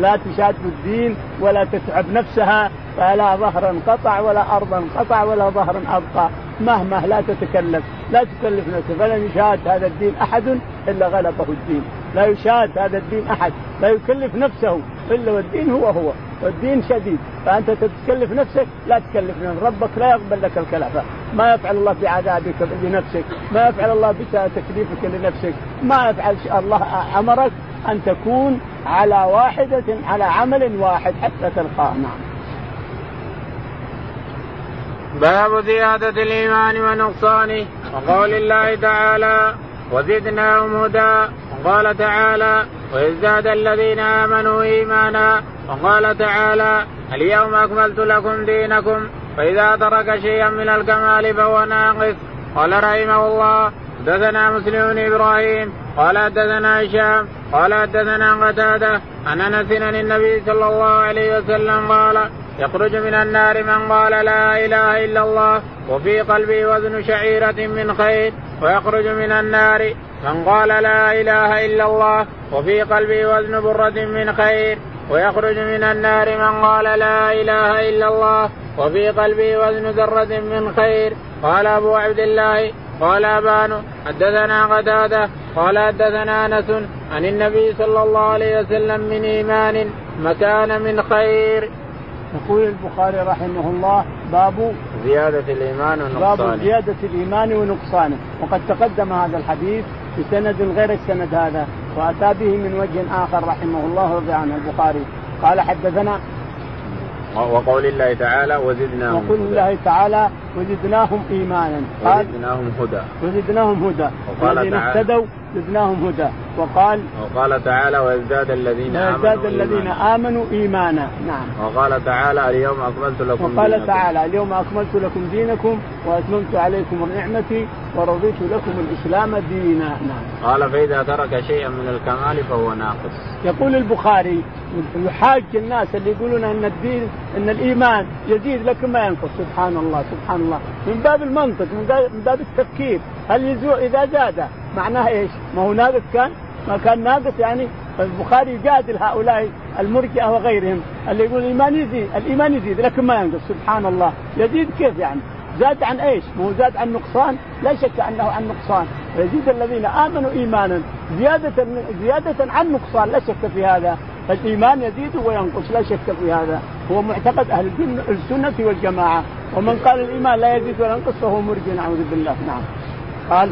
لا تشاد الدين ولا تتعب نفسها فلا ظهرا قطع ولا ارضا قطع ولا ظهرا أبقى. مهما لا تتكلف لا تكلف نفسك فلن يشاد هذا الدين أحد إلا غلبه الدين. لا يشاد هذا الدين أحد لا يكلف نفسه إلا والدين هو هو. والدين شديد. فأنت تتكلف نفسك لا تكلف نفسك. ربك لا يقبل لك الكلفه ما يفعل الله بعذابك لنفسك ما يفعل الله بتكليفك لنفسك. ما يفعل الله أمرك أن تكون على واحدة على عمل واحد حتى تلقاه. نعم. باب زيادة الإيمان ونقصانه. وقول الله تعالى وزدناهم هدى. وقال تعالى ويزداد الذين آمنوا إيمانا وقال تعالى اليوم أكملت لكم دينكم فإذا ترك شيئا من الكمال فهو ناقص. قال رحمه الله حدثنا مسلم بن إبراهيم قال حدثنا هشام قال حدثنا قتادة عن عن النبي صلى الله عليه وسلم قال يخرج من النار من قال لا إله إلا الله وفي قلبه وزن شعيرة من خير. ويخرج من النار من قال لا إله إلا الله وفي قلبه وزن برة من خير ويخرج من النار من قال لا إله إلا الله وفي قلبه وزن ذرة من خير قال أبو عبد الله قال أبان حدثنا قتادة قال حدثنا أنس عن النبي صلى الله عليه وسلم من إيمان مكان من خير. يقول البخاري رحمه الله باب زيادة الإيمان ونقصانه. باب زيادة الإيمان ونقصانه. وقد تقدم هذا الحديث بسند غير السند هذا وأتى به من وجه آخر رحمه الله رضي عنه البخاري. قال حدثنا وقول الله تعالى وزدناهم وقول الله تعالى وزدناهم إيمانا. قال وزدناهم هدى. وزدناهم هدى. الذين اهتدوا زدناهم هدى. وقال وقال تعالى ويزداد الذين ويزداد الذين آمنوا إيمانا. نعم. وقال تعالى اليوم أكملت لكم وقال دينكم. تعالى اليوم أكملت لكم دينكم وأتممت عليكم نعمتي ورضيت لكم الإسلام دينا. نعم. قال فإذا ترك شيئا من الكمال فهو ناقص. يقول البخاري يحاج الناس اللي يقولون إن الدين إن الإيمان يزيد لكن ما ينقص. سبحان الله سبحان الله. من باب المنطق من باب التفكير. هل يزو إذا زاد؟ معناه إيش؟ ما هو ناقص كان ما كان ناقص يعني البخاري يجادل هؤلاء المرجئة وغيرهم اللي يقول الإيمان يزيد الإيمان يزيد لكن ما ينقص سبحان الله يزيد كيف يعني؟ زاد عن إيش؟ مو زاد عن نقصان؟ لا شك أنه عن نقصان، ويزيد الذين آمنوا إيمانا زيادة زيادة عن نقصان لا شك في هذا، فالإيمان يزيد وينقص لا شك في هذا، هو معتقد أهل السنة والجماعة، ومن قال الإيمان لا يزيد ولا ينقص فهو مرجع نعوذ بالله، نعم. قال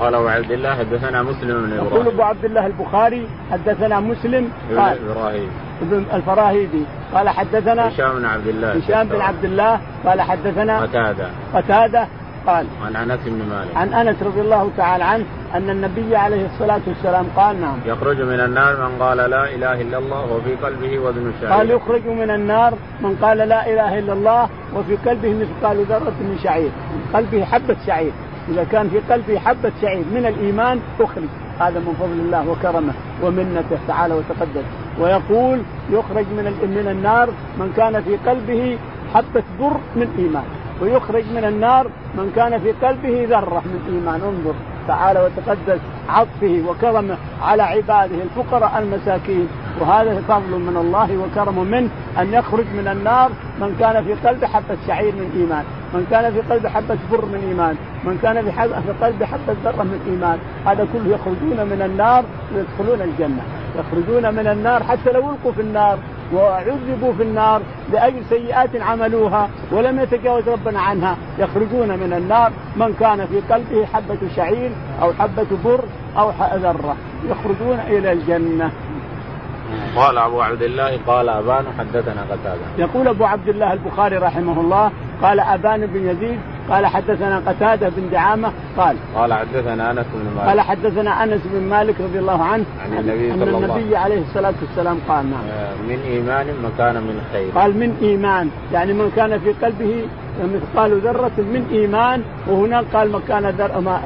قال أبو عبد الله حدثنا مسلم بن إبراهيم. يقول أبو عبد الله البخاري حدثنا مسلم قال إبراهيم. ابن الفراهيدي. قال حدثنا هشام بن عبد الله هشام بن عبد الله. قال حدثنا قتادة. قتادة. قال عن أنس بن مالك. عن أنس رضي الله تعالى عنه أن النبي عليه الصلاة والسلام قال نعم. يخرج من النار من قال لا إله إلا الله وفي قلبه وزن شعير قال يخرج من النار من قال لا إله إلا الله وفي قلبه مثقال ذرة من شعير. قلبه حبة شعير. إذا كان في قلبه حبة شعير من الإيمان أخرج. هذا من فضل الله وكرمه ومنته تعالى وتقدس ويقول يخرج من من النار من كان في قلبه حبة بر من إيمان. ويخرج من النار من كان في قلبه ذرة من إيمان. انظر. تعالى وتقدس عطفه وكرمه على عباده الفقراء المساكين. وهذا فضل من الله وكرم منه أن يخرج من النار من كان في قلبه حبة شعير من إيمان، من كان في قلبه حبة بر من إيمان، من كان في, في قلبه حبة ذرة من إيمان، هذا كله يخرجون من النار ويدخلون الجنة، يخرجون من النار حتى لو القوا في النار. وعذبوا في النار لاجل سيئات عملوها ولم يتجاوز ربنا عنها. يخرجون من النار من كان في قلبه حبة شعير أو حبة بر أو ذرة. يخرجون إلى الجنة. قال أبو عبد الله قال أبان حدثنا قتادة. يقول أبو عبد الله البخاري رحمه الله قال أبان بن يزيد قال حدثنا قتادة بن دعامة قال قال حدثنا أنس بن مالك. قال حدثنا أنس بن مالك رضي الله عنه عن النبي صلى الله النبي عليه الصلاة والسلام قال نعم. من إيمان مكان من خير. قال من إيمان يعني من كان في قلبه مثقال ذرة من إيمان وهناك قال مكان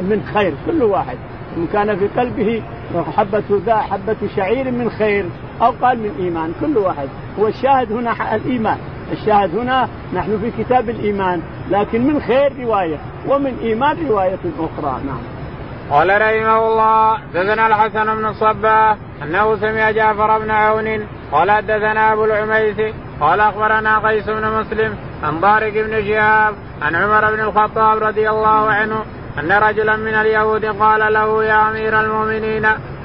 من خير كل واحد. من كان في قلبه حبة ذا حبة شعير من خير أو قال من إيمان كل واحد. هو الشاهد هنا الإيمان. الشاهد هنا نحن في كتاب الإيمان لكن من خير رواية ومن إيمان رواية أخرى نعم. قال رحمه الله حدثنا الحسن بن الصباح أنه سمع جعفر بن عون قال حدثنا أبو العميس قال أخبرنا قيس بن مسلم عن طارق بن شهاب عن عمر بن الخطاب رضي الله عنه أن رجلا من اليهود قال له يا أمير المؤمنين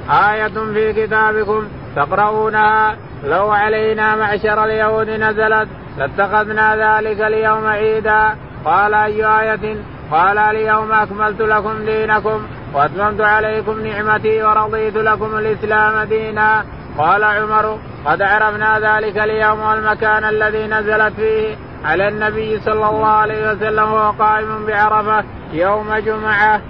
آية في كتابكم تقرؤونها لو علينا معشر اليهود نزلت لاتخذنا ذلك اليوم عيدا. قال أي آية؟ قال اليوم أكملت لكم دينكم وأتممت عليكم نعمتي ورضيت لكم الإسلام دينا. قال عمر قد عرفنا ذلك اليوم والمكان الذي نزلت فيه على النبي صلى الله عليه وسلم وهو قائم بعرفة يوم جمعة.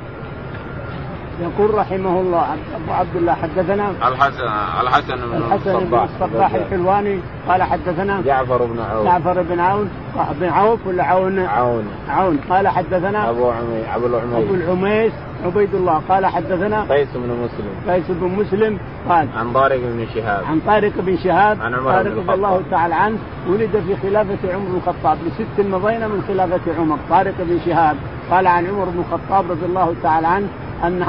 يقول رحمه الله أبو عبد الله حدثنا الحسن الحسن بن الحسن بن الصباح. الحلواني قال حدثنا جعفر بن عون جعفر بن عون بن عوف ولا عون؟ عون. عون. قال حدثنا أبو عمي أبو العميس. أبو العميس عبيد الله. قال حدثنا قيس بن مسلم. قيس بن مسلم قال عن طارق بن شهاب. عن طارق بن شهاب عن عمر طارق رضي الله تعالى عنه ولد في خلافة عمر بن الخطاب. لست مضينا من خلافة عمر. طارق بن شهاب قال عن عمر بن الخطاب رضي الله تعالى عنه أن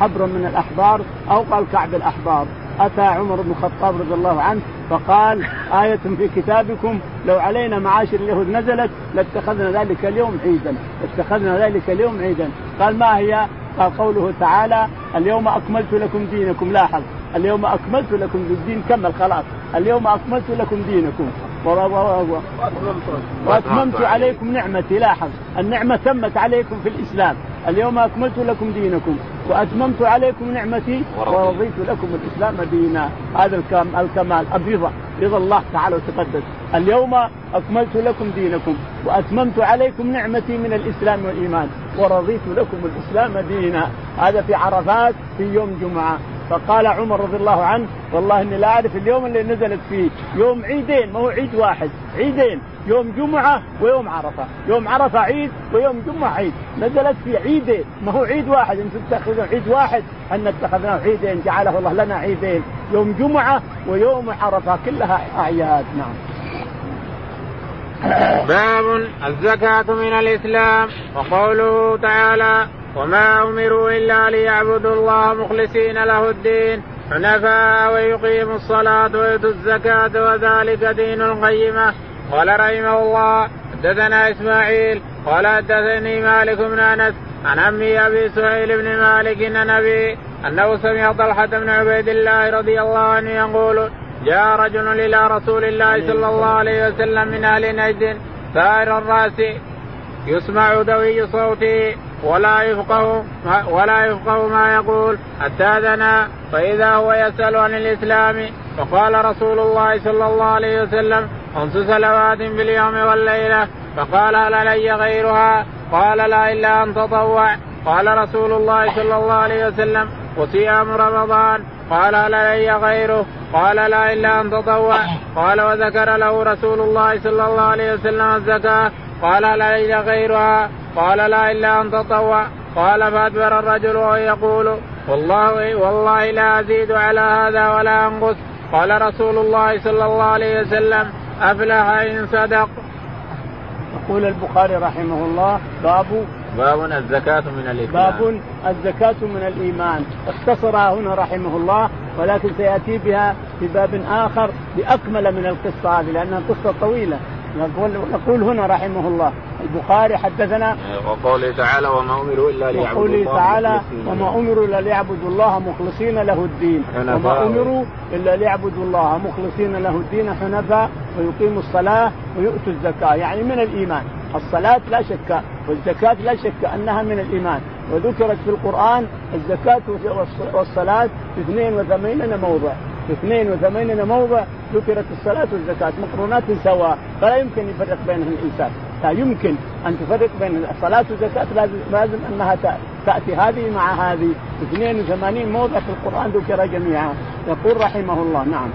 حبر من الأحبار أو قال كعب الأحبار. أتى عمر بن الخطاب رضي الله عنه فقال آية في كتابكم لو علينا معاشر اليهود نزلت لاتخذنا ذلك اليوم عيدا، اتخذنا ذلك اليوم عيدا، قال ما هي؟ قال قوله تعالى اليوم أكملت لكم دينكم. لاحظ اليوم أكملت لكم الدين كمل خلاص. اليوم أكملت لكم دينكم. وأتممت عليكم نعمتي لاحظ. النعمة تمت عليكم في الإسلام. اليوم أكملت لكم دينكم. وأتممت عليكم نعمتي ورضيت لكم الإسلام دينا. هذا الكمال. الرضا. رضا الله تعالى وتقدس. اليوم أكملت لكم دينكم. وأتممت عليكم نعمتي من الإسلام والإيمان. ورضيت لكم الإسلام دينا. هذا في عرفات في يوم جمعة. فقال عمر رضي الله عنه والله إني لا أعرف اليوم اللي نزلت فيه. يوم عيدين ما هو عيد واحد. عيدين يوم جمعة ويوم عرفة. يوم عرفة عيد ويوم جمعة عيد. نزلت في عيدين. ما هو عيد واحد. أنتم تتخذون عيد واحد. ان اتخذناه عيدين. جعله الله لنا عيدين. يوم جمعة ويوم عرفة. كلها أعياد. نعم. باب الزكاة من الإسلام. وقوله تعالى وما أمروا إلا ليعبدوا الله مخلصين له الدين. حنفاء ويقيموا الصلاة ويؤتوا الزكاة وذلك دين القيمة. قال رحمه الله حدثنا إسماعيل قال حدثني مالك بن أنس عن عمي أبي سهيل بن مالك أن نبي أنه سمع طلحة بن عبيد الله رضي الله عنه يقول جاء رجل إلى رسول الله صلى الله عليه وسلم من أهل نجد ثائر الرأس يسمع دوي صوته ولا يفقه ولا يفقه ما يقول. حتى دنا فإذا هو يسأل عن الإسلام فقال رسول الله صلى الله عليه وسلم خمس صلوات باليوم والليلة. فقال هل علي غيرها؟ قال لا إلا أن تطوع. قال رسول الله صلى الله عليه وسلم وصيام رمضان. قال هل علي غيره؟ قال لا إلا أن تطوع. قال وذكر له رسول الله صلى الله عليه وسلم الزكاة. قال لا إلا غيرها. قال لا إلا أن تطوع. قال فأدبر الرجل وهو يقول والله والله لا أزيد على هذا ولا أنقص. قال رسول الله صلى الله عليه وسلم أفلح إن صدق. يقول البخاري رحمه الله باب باب الزكاة من الإسلام باب الزكاة من الإيمان. اختصرها هنا رحمه الله ولكن سيأتي بها في باب آخر بأكمل من القصة هذه لأنها قصة طويلة. نقول نقول هنا رحمه الله البخاري حدثنا وقوله تعالى وما أمروا إلا ليعبدوا الله تعالى وما أمروا إلا ليعبدوا الله مخلصين له الدين. وما أمروا إلا ليعبدوا الله مخلصين له الدين حنفاء ويقيموا الصلاة ويؤتوا الزكاة يعني من الإيمان. الصلاة لا شك والزكاة لا شك أنها من الإيمان. وذكرت في القرآن الزكاة والصلاة في 82 موضع في 82 موضع ذكرت الصلاة والزكاة مقرونات سواء فلا يمكن يفرق بينهم الإنسان. لا يمكن أن تفرق بين الصلاة والزكاة لازم, لازم أنها تأتي هذه مع هذه. 82 موضع في القرآن ذكر جميعا. يقول رحمه الله نعم.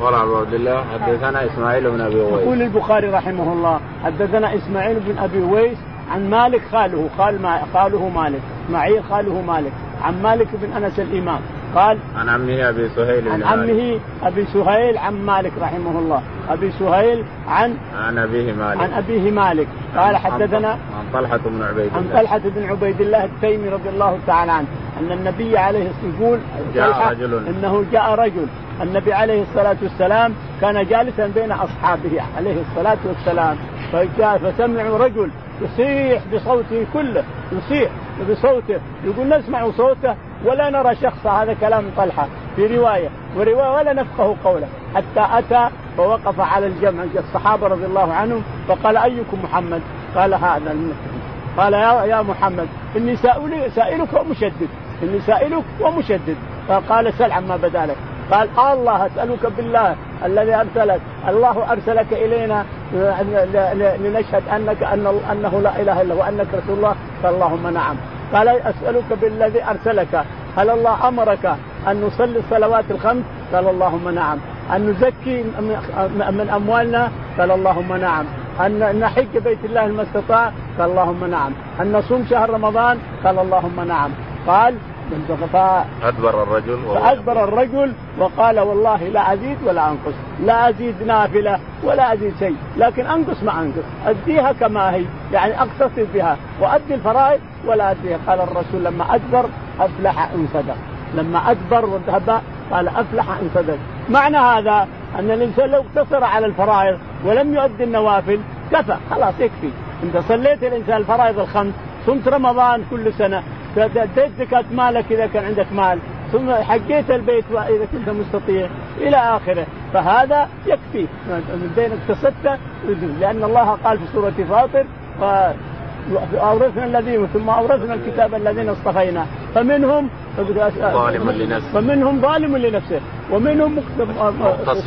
قال ابو عبد الله حدثنا إسماعيل بن أبي اويس يقول البخاري رحمه الله حدثنا إسماعيل بن أبي اويس عن مالك خاله خال ما خاله مالك اسماعيل خاله مالك عن مالك بن أنس الإمام. قال عن عمه أبي سهيل عن عمه أبي سهيل عن مالك رحمه الله. أبي سهيل عن عن أبيه مالك. عن أبيه مالك. قال حدثنا عن طلحة بن عبيد عن طلحة بن عبيد الله التيمي رضي الله تعالى عنه. أن النبي عليه الصلاه يقول جاء رجل. إنه جاء رجل. النبي عليه الصلاة والسلام كان جالسا بين أصحابه عليه الصلاة والسلام. فجاء فسمعوا رجل يصيح بصوته كله. يصيح بصوته. يقول نسمع صوته. ولا نرى شخصا هذا كلام طلحة في رواية ورواية ولا نفقه قوله. حتى أتى ووقف على الجمع الصحابة رضي الله عنهم فقال أيكم محمد؟ قال هذا المسلم. قال يا يا محمد إني سائلك ومشدد. إني سائلك ومشدد. فقال سل عما بدا لك. قال الله أسألك بالله الذي أرسلك. الله أرسلك إلينا لنشهد أنك ان أنه لا إله إلا هو وأنك رسول الله. قال اللهم نعم. قال أسألك بالذي أرسلك هل الله أمرك أن نصلي الصلوات الخمس؟ قال اللهم نعم أن نزكي من أموالنا؟ قال اللهم نعم أن نحج بيت الله ما استطاع؟ قال اللهم نعم أن نصوم شهر رمضان؟ قال اللهم نعم قال أدبر الرجل فأدبر الرجل وقال والله لا أزيد ولا أنقص لا أزيد نافلة ولا أزيد شيء لكن أنقص ما أنقص أديها كما هي يعني أقتصد بها وأدي الفرائض ولا أديها قال الرسول لما أدبر أفلح إن صدق. لما أدبر وذهب قال أفلح إن صدق. معنى هذا أن الإنسان لو اقتصر على الفرائض ولم يؤدي النوافل كفى خلاص يكفي. أنت صليت الإنسان الفرائض الخمس صمت رمضان كل سنة اديت زكاة مالك إذا كان عندك مال ثم حقيت البيت إذا كنت مستطيع إلى آخره. فهذا يكفي. من بين اقتصدت لأن الله قال في سورة فاطر أورثنا الذين ثم أورثنا الكتاب الذين اصطفينا. فمنهم ظالم لنفسه. فمنهم ظالم لنفسه ومنهم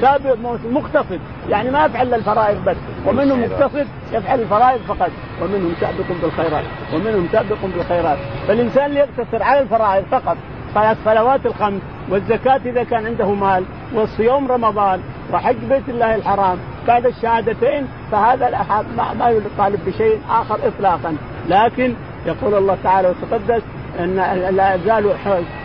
سابق مقتصد. يعني ما يفعل الفرائض بس. ومنهم مقتصد يفعل الفرائض فقط. ومنهم سابق بالخيرات. ومنهم سابق بالخيرات. فالإنسان اللي يقتصر على الفرائض فقط. الصلوات الخمس والزكاة إذا كان عنده مال والصيام رمضان وحج بيت الله الحرام بعد الشهادتين فهذا ما يطالب بشيء آخر إطلاقا. لكن يقول الله تعالى وتقدس أن لا يزال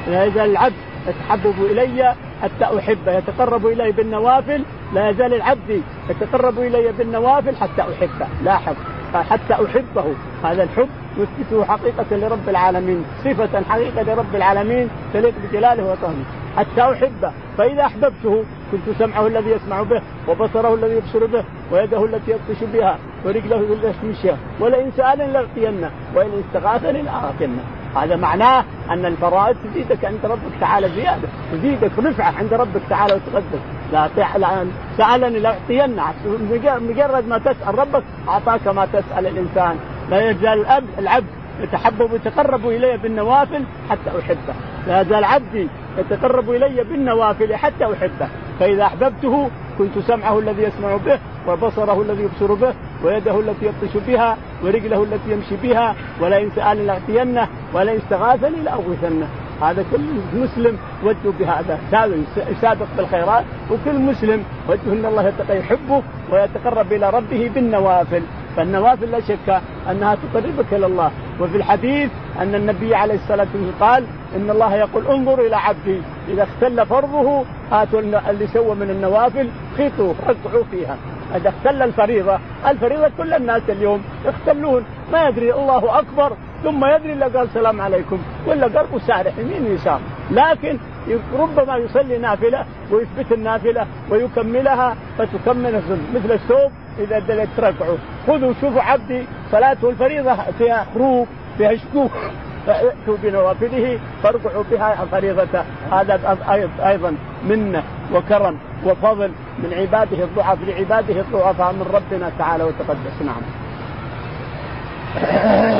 لا يزال العبد يتحبب إلي حتى أحبه. يتقرب إلي بالنوافل لا يزال العبد يتقرب إلي بالنوافل حتى أحبه. لاحظ حتى أحبه. هذا الحب يثبته حقيقة لرب العالمين. صفة حقيقة لرب العالمين. تليق بجلاله وطهره. حتى أحبه. فإذا أحببته كنت سمعه الذي يسمع به وبصره الذي يبصر به ويده التي يبطش بها ورجله التي يمشي ولئن سألني لأعطينه وإن استغاثني لأعطينه هذا معناه أن الفرائض تزيدك عند ربك تعالى زيادة تزيدك رفعة عند ربك تعالى وتقدس لا سألني لاعطينه مجرد ما تسأل ربك أعطاك ما تسأل الإنسان. لا يزال العبد يتحبب ويتقرب إلي بالنوافل حتى أحبه. لا يزال عبدي يتقرب إلي بالنوافل حتى أحبه. فإذا أحببته كنت سمعه الذي يسمع به وبصره الذي يبصر به ويده التي يبطش بها ورجله التي يمشي بها ولئن سألني لأعطينه ولئن استغاثني لأغوثنه. هذا كل مسلم وجه بهذا. يسابق بالخيرات وكل مسلم وجه إن الله يحبه ويتقرب إلى ربه بالنوافل. فالنوافل لا شك أنها تقربك إلى الله. وفي الحديث أن النبي عليه الصلاة والسلام قال إن الله يقول انظر إلى عبدي إذا اختل فرضه هاتوا اللي سوى من النوافل خيطوا ركعوا فيها. إذا اختل الفريضة، الفريضة كل الناس اليوم يختلون. ما يدري الله أكبر ثم يدري إلا قال السلام عليكم ولا قلبه سارح يمين ويسار، لكن ربما يصلي نافلة ويثبت النافلة ويكملها فتكمل مثل الثوب إذا دلت ركعه، خذوا شوفوا عبدي صلاته الفريضة فيها خروف فيها شكوك. فأتوا بنوافله فارجعوا بها فريضته هذا أيضا منة وكرم وفضل من عباده الضعف لعباده الضعفاء من ربنا تعالى وتقدس. نعم.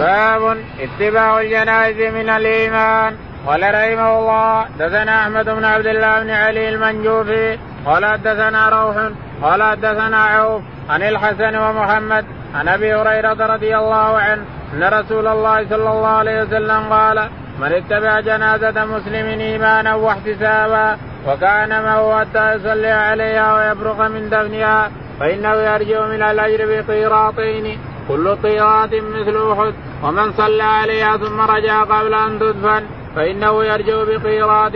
باب اتباع الجنائز من الإيمان. قال رحمه الله دثنا أحمد بن عبد الله بن علي المنجوفي قال دثنا روح قال دثنا عوف عن الحسن ومحمد عن أبي هريرة رضي الله عنه أن رسول الله صلى الله عليه وسلم قال من اتبع جنازة مسلم إيمانا واحتسابا وكان معه حتى يصلي عليها ويبرق من دفنها فإنه يرجع من الأجر بقيراطين كل قيراط مثل أحد ومن صلى عليها ثم رجع قبل أن تدفن فإنه يرجع بقيراط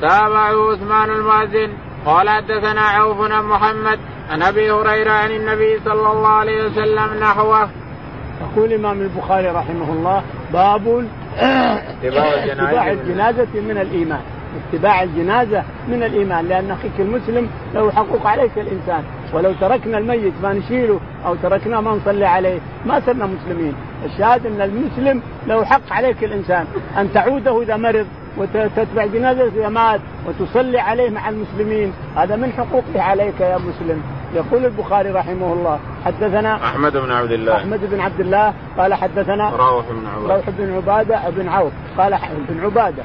تابعه عثمان المؤذن. قال حدثنا عوف بن محمد عن أبي هريرة عن النبي صلى الله عليه وسلم نحوه. يقول الإمام البخاري رحمه الله باب اتباع الجنازه من الإيمان. اتباع الجنازة من الإيمان لأن أخيك المسلم له حقوق عليك الإنسان. ولو تركنا الميت ما نشيله أو تركناه ما نصلي عليه ما صرنا مسلمين. الشاهد أن المسلم له حق عليك الإنسان. أن تعوده إذا مرض وتتبع جنازته إذا مات وتصلي عليه مع المسلمين. هذا من حقوقه عليك يا مسلم. يقول البخاري رحمه الله حدثنا أحمد بن عبد الله. أحمد بن عبد الله قال حدثنا روح بن عباده روح بن عبادة بن عوف قال بن عبادة.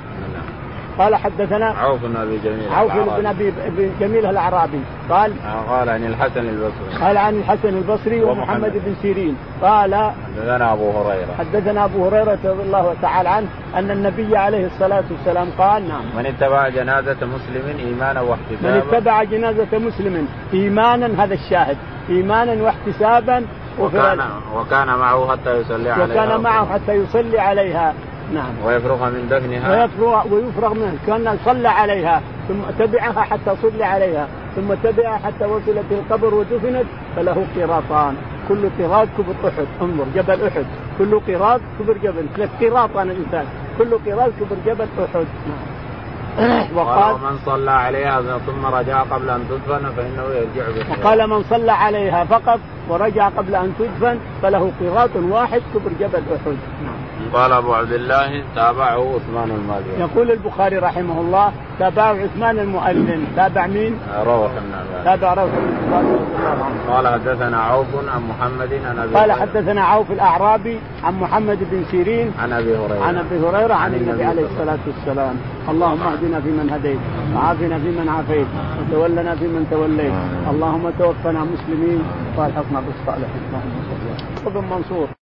قال حدثنا عوف بن أبي جميل عوف بن ابي جميل الأعرابي. قال قال عن الحسن البصري. قال عن الحسن البصري ومحمد بن سيرين. قال حدثنا أبو هريرة. حدثنا أبو هريرة رضي الله تعالى عنه أن النبي عليه الصلاة والسلام قال نعم. من اتبع جنازة مسلم إيمانا واحتسابا؟ من اتبع جنازة مسلم إيمانا هذا الشاهد إيمانا واحتسابا وكان وكان معه حتى يصلي عليها. وكان معه حتى يصلي عليها. نعم. ويفرغ من دفنها. ويفرغ ويفرغ منه. كأن صلى عليها ثم تبعها حتى صلي عليها ثم تبعها حتى وصلت القبر ودفنت فله قيراطان كل قيراط كبر أحد. انظر جبل أحد. كل قيراط كبر جبل. ثلاث قيراط أنا الانسان كل قيراط كبر جبل أحد. نعم. وقال من صلى عليها ثم رجع قبل أن تدفن فإنه يرجع بخير وقال من صلى عليها فقط ورجع قبل أن تدفن فله قيراط واحد كبر جبل أحد. نعم. قال أبو عبد الله تابعه عثمان المازني يقول البخاري رحمه الله تابعه عثمان المؤذن تابع مين؟ روح بن تابع روح قال حدثنا عوف عن محمد عن أبي قال حدثنا عوف الأعرابي عن محمد بن سيرين عن أبي هريرة. عن أبي هريرة عن النبي عليه الصلاة والسلام. اللهم اهدنا فيمن هديت وعافنا فيمن عافيت وتولنا فيمن توليت. اللهم توفنا مسلمين وألحقنا بالصالحين. اللهم صل منصور